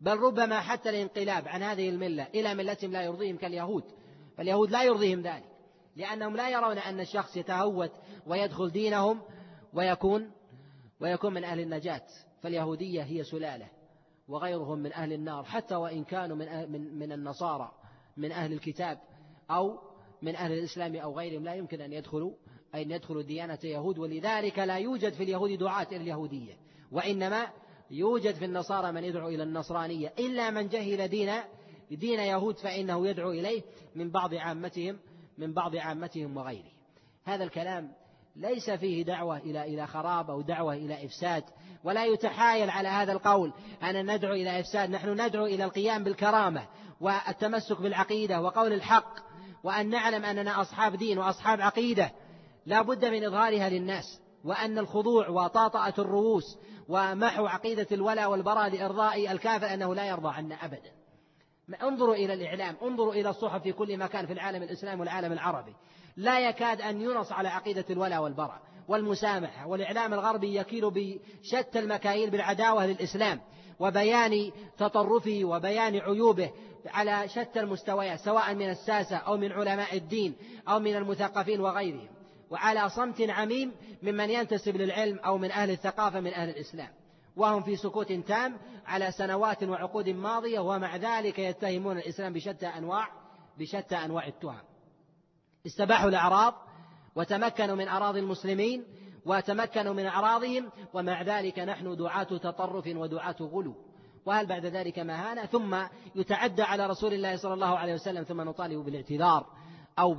بل ربما حتى الانقلاب عن هذه الملة إلى ملتهم لا يرضيهم كاليهود. فاليهود لا يرضيهم ذلك لأنهم لا يرون أن الشخص يتهوت ويدخل دينهم ويكون ويكون من أهل النجاة. فاليهودية هي سلالة وغيرهم من أهل النار حتى وإن كانوا من من من النصارى من أهل الكتاب أو من أهل الإسلام أو غيرهم لا يمكن أن يدخلوا أن يدخلوا ديانة يهود ولذلك لا يوجد في اليهود دعاة إلى اليهودية وإنما يوجد في النصارى من يدعو إلى النصرانية. إلا من جهل دين دين يهود فإنه يدعو إليه من بعض عامتهم من بعض عامتهم وغيره. هذا الكلام ليس فيه دعوة إلى إلى خراب أو دعوة إلى إفساد ولا يتحايل على هذا القول. أن ندعو إلى إفساد نحن ندعو إلى القيام بالكرامة والتمسك بالعقيدة وقول الحق وأن نعلم أننا أصحاب دين وأصحاب عقيدة. لا بد من إظهارها للناس وأن الخضوع وطاطأة الرؤوس ومحو عقيدة الولاء والبراء لإرضاء الكافر أنه لا يرضى عنا أبدا. انظروا إلى الإعلام انظروا إلى الصحف في كل مكان في العالم الإسلامي والعالم العربي. لا يكاد أن ينص على عقيدة الولاء والبراء والمسامحة والإعلام الغربي يكيل بشتى المكاييل بالعداوة للإسلام وبيان تطرفه وبيان عيوبه على شتى المستويات سواء من الساسة أو من علماء الدين أو من المثقفين وغيرهم. وعلى صمت عميم ممن ينتسب للعلم أو من أهل الثقافة من أهل الإسلام. وهم في سكوت تام على سنوات وعقود ماضية ومع ذلك يتهمون الإسلام بشتى أنواع بشتى أنواع التهم. استباحوا الأعراض وتمكنوا من أراضي المسلمين وتمكنوا من أعراضهم ومع ذلك نحن دعاة تطرف ودعاة غلو. وهل بعد ذلك مهانة ثم يتعدى على رسول الله صلى الله عليه وسلم ثم نطالب بالاعتذار أو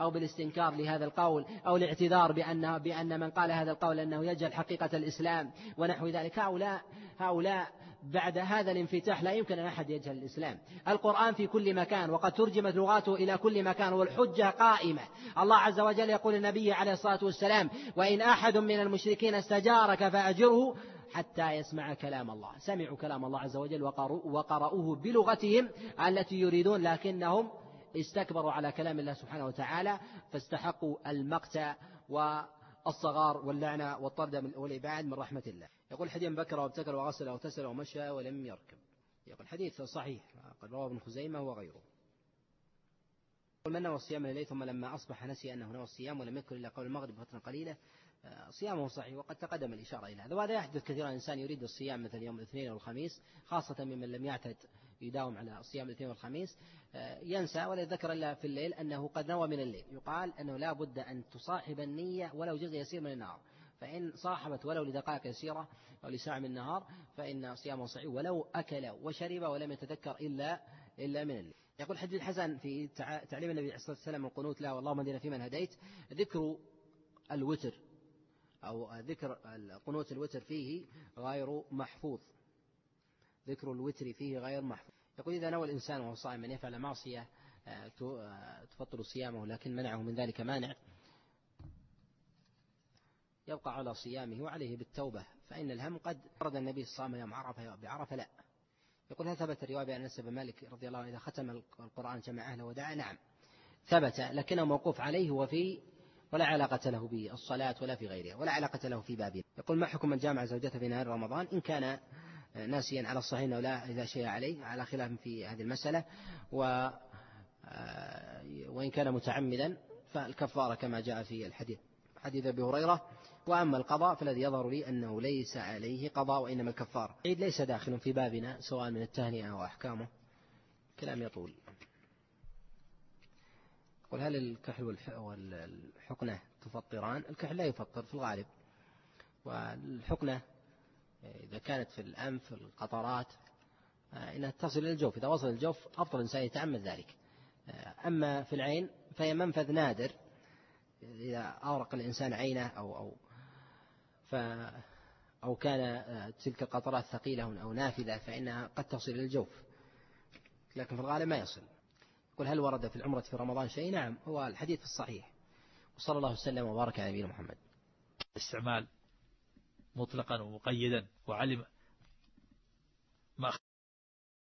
أو بالاستنكار لهذا القول أو الاعتذار بأن بأن من قال هذا القول أنه يجهل حقيقة الإسلام ونحو ذلك. هؤلاء هؤلاء بعد هذا الانفتاح لا يمكن أن أحد يجهل الإسلام. القرآن في كل مكان وقد ترجمت لغاته إلى كل مكان والحجة قائمة. الله عز وجل يقول النبي عليه الصلاة والسلام وإن أحد من المشركين استجارك فأجره حتى يسمع كلام الله. سمعوا كلام الله عز وجل وقرأوه بلغتهم التي يريدون لكنهم استكبروا على كلام الله سبحانه وتعالى فاستحقوا المقت والصغار واللعنة والطرد والإبعاد من رحمة الله. يقول حديث بكر وابتكر وغسل وغسل ومشى ولم يركب. يقول حديث صحيح قد رواه ابن خزيمة وغيره. من نوى الصيام الليل ثم لما أصبح نسي أنه نوى الصيام ولم يذكر إلا قول المغرب فترة قليلة آه، صيامه صحيح وقد تقدم الإشارة إلى هذا. وهذا يحدث كثيرا. الإنسان يريد الصيام مثل يوم الاثنين والخميس خاصة ممن لم يعتد يداوم على صيام الاثنين والخميس. آه، ينسى ولا يذكر إلا في الليل أنه قد نوى من الليل. يقال أنه لا بد أن تصاحب النية ولو جزء يسير من النهار. فإن صاحبت ولو لدقائق يسيرة أو لساعة من النهار فإن صيامه صحيح ولو أكل وشرب ولم يتذكر إلا إلا من الليل. يقول حديث الحسن في تعليم النبي عليه الصلاة والسلام القنوت له اللهم اهدنا فيمن هديت. ذكر الوتر أو ذكر قنوت الوتر فيه غير محفوظ. ذكر الوتر فيه غير محفوظ. يقول إذا نوى الإنسان وهو صائم أن يفعل معصية آه، آه، تفطر صيامه لكن منعه من ذلك مانع. يبقى على صيامه وعليه بالتوبة فإن الهم قد ورد النبي الصام يوم عرفة بعرفة لا. يقول هل ثبت الرواية بأن أنس بن مالك رضي الله عنه إذا ختم القرآن جمع أهله ودعا؟ نعم. ثبت لكنه موقوف عليه وفي ولا علاقة له بالصلاة ولا في غيرها ولا علاقة له في بابه. يقول ما حكم من جامع زوجته في نهار رمضان؟ إن كان ناسيا على الصحيح أنه لا إذا شيء عليه على خلاف في هذه المسألة. و وإن كان متعمدا فالكفارة كما جاء في الحديث. حديث أبي هريرة وأما القضاء فالذي يظهر لي أنه ليس عليه قضاء وإنما الكفارة. عيد ليس داخل في بابنا سواء من التهنئة أو أحكامه. كلام يطول. قل هل الكحل والحقنة تفطران؟ الكحل لا يفطر في الغالب. والحقنة إذا كانت في الأنف القطرات إنها تصل إلى الجوف. إذا وصل الجوف أفضل الإنسان يتعمد ذلك. أما في العين فهي منفذ نادر. إذا أورق الإنسان عينه أو أو ف أو كان تلك القطرات ثقيلة أو نافذة فإنها قد تصل إلى الجوف. لكن في الغالب ما يصل. يقول هل ورد في العمرة في رمضان شيء؟ نعم هو الحديث الصحيح. وصلى الله وسلم وبارك على نبينا محمد. استعمال مطلقا ومقيدا وعلم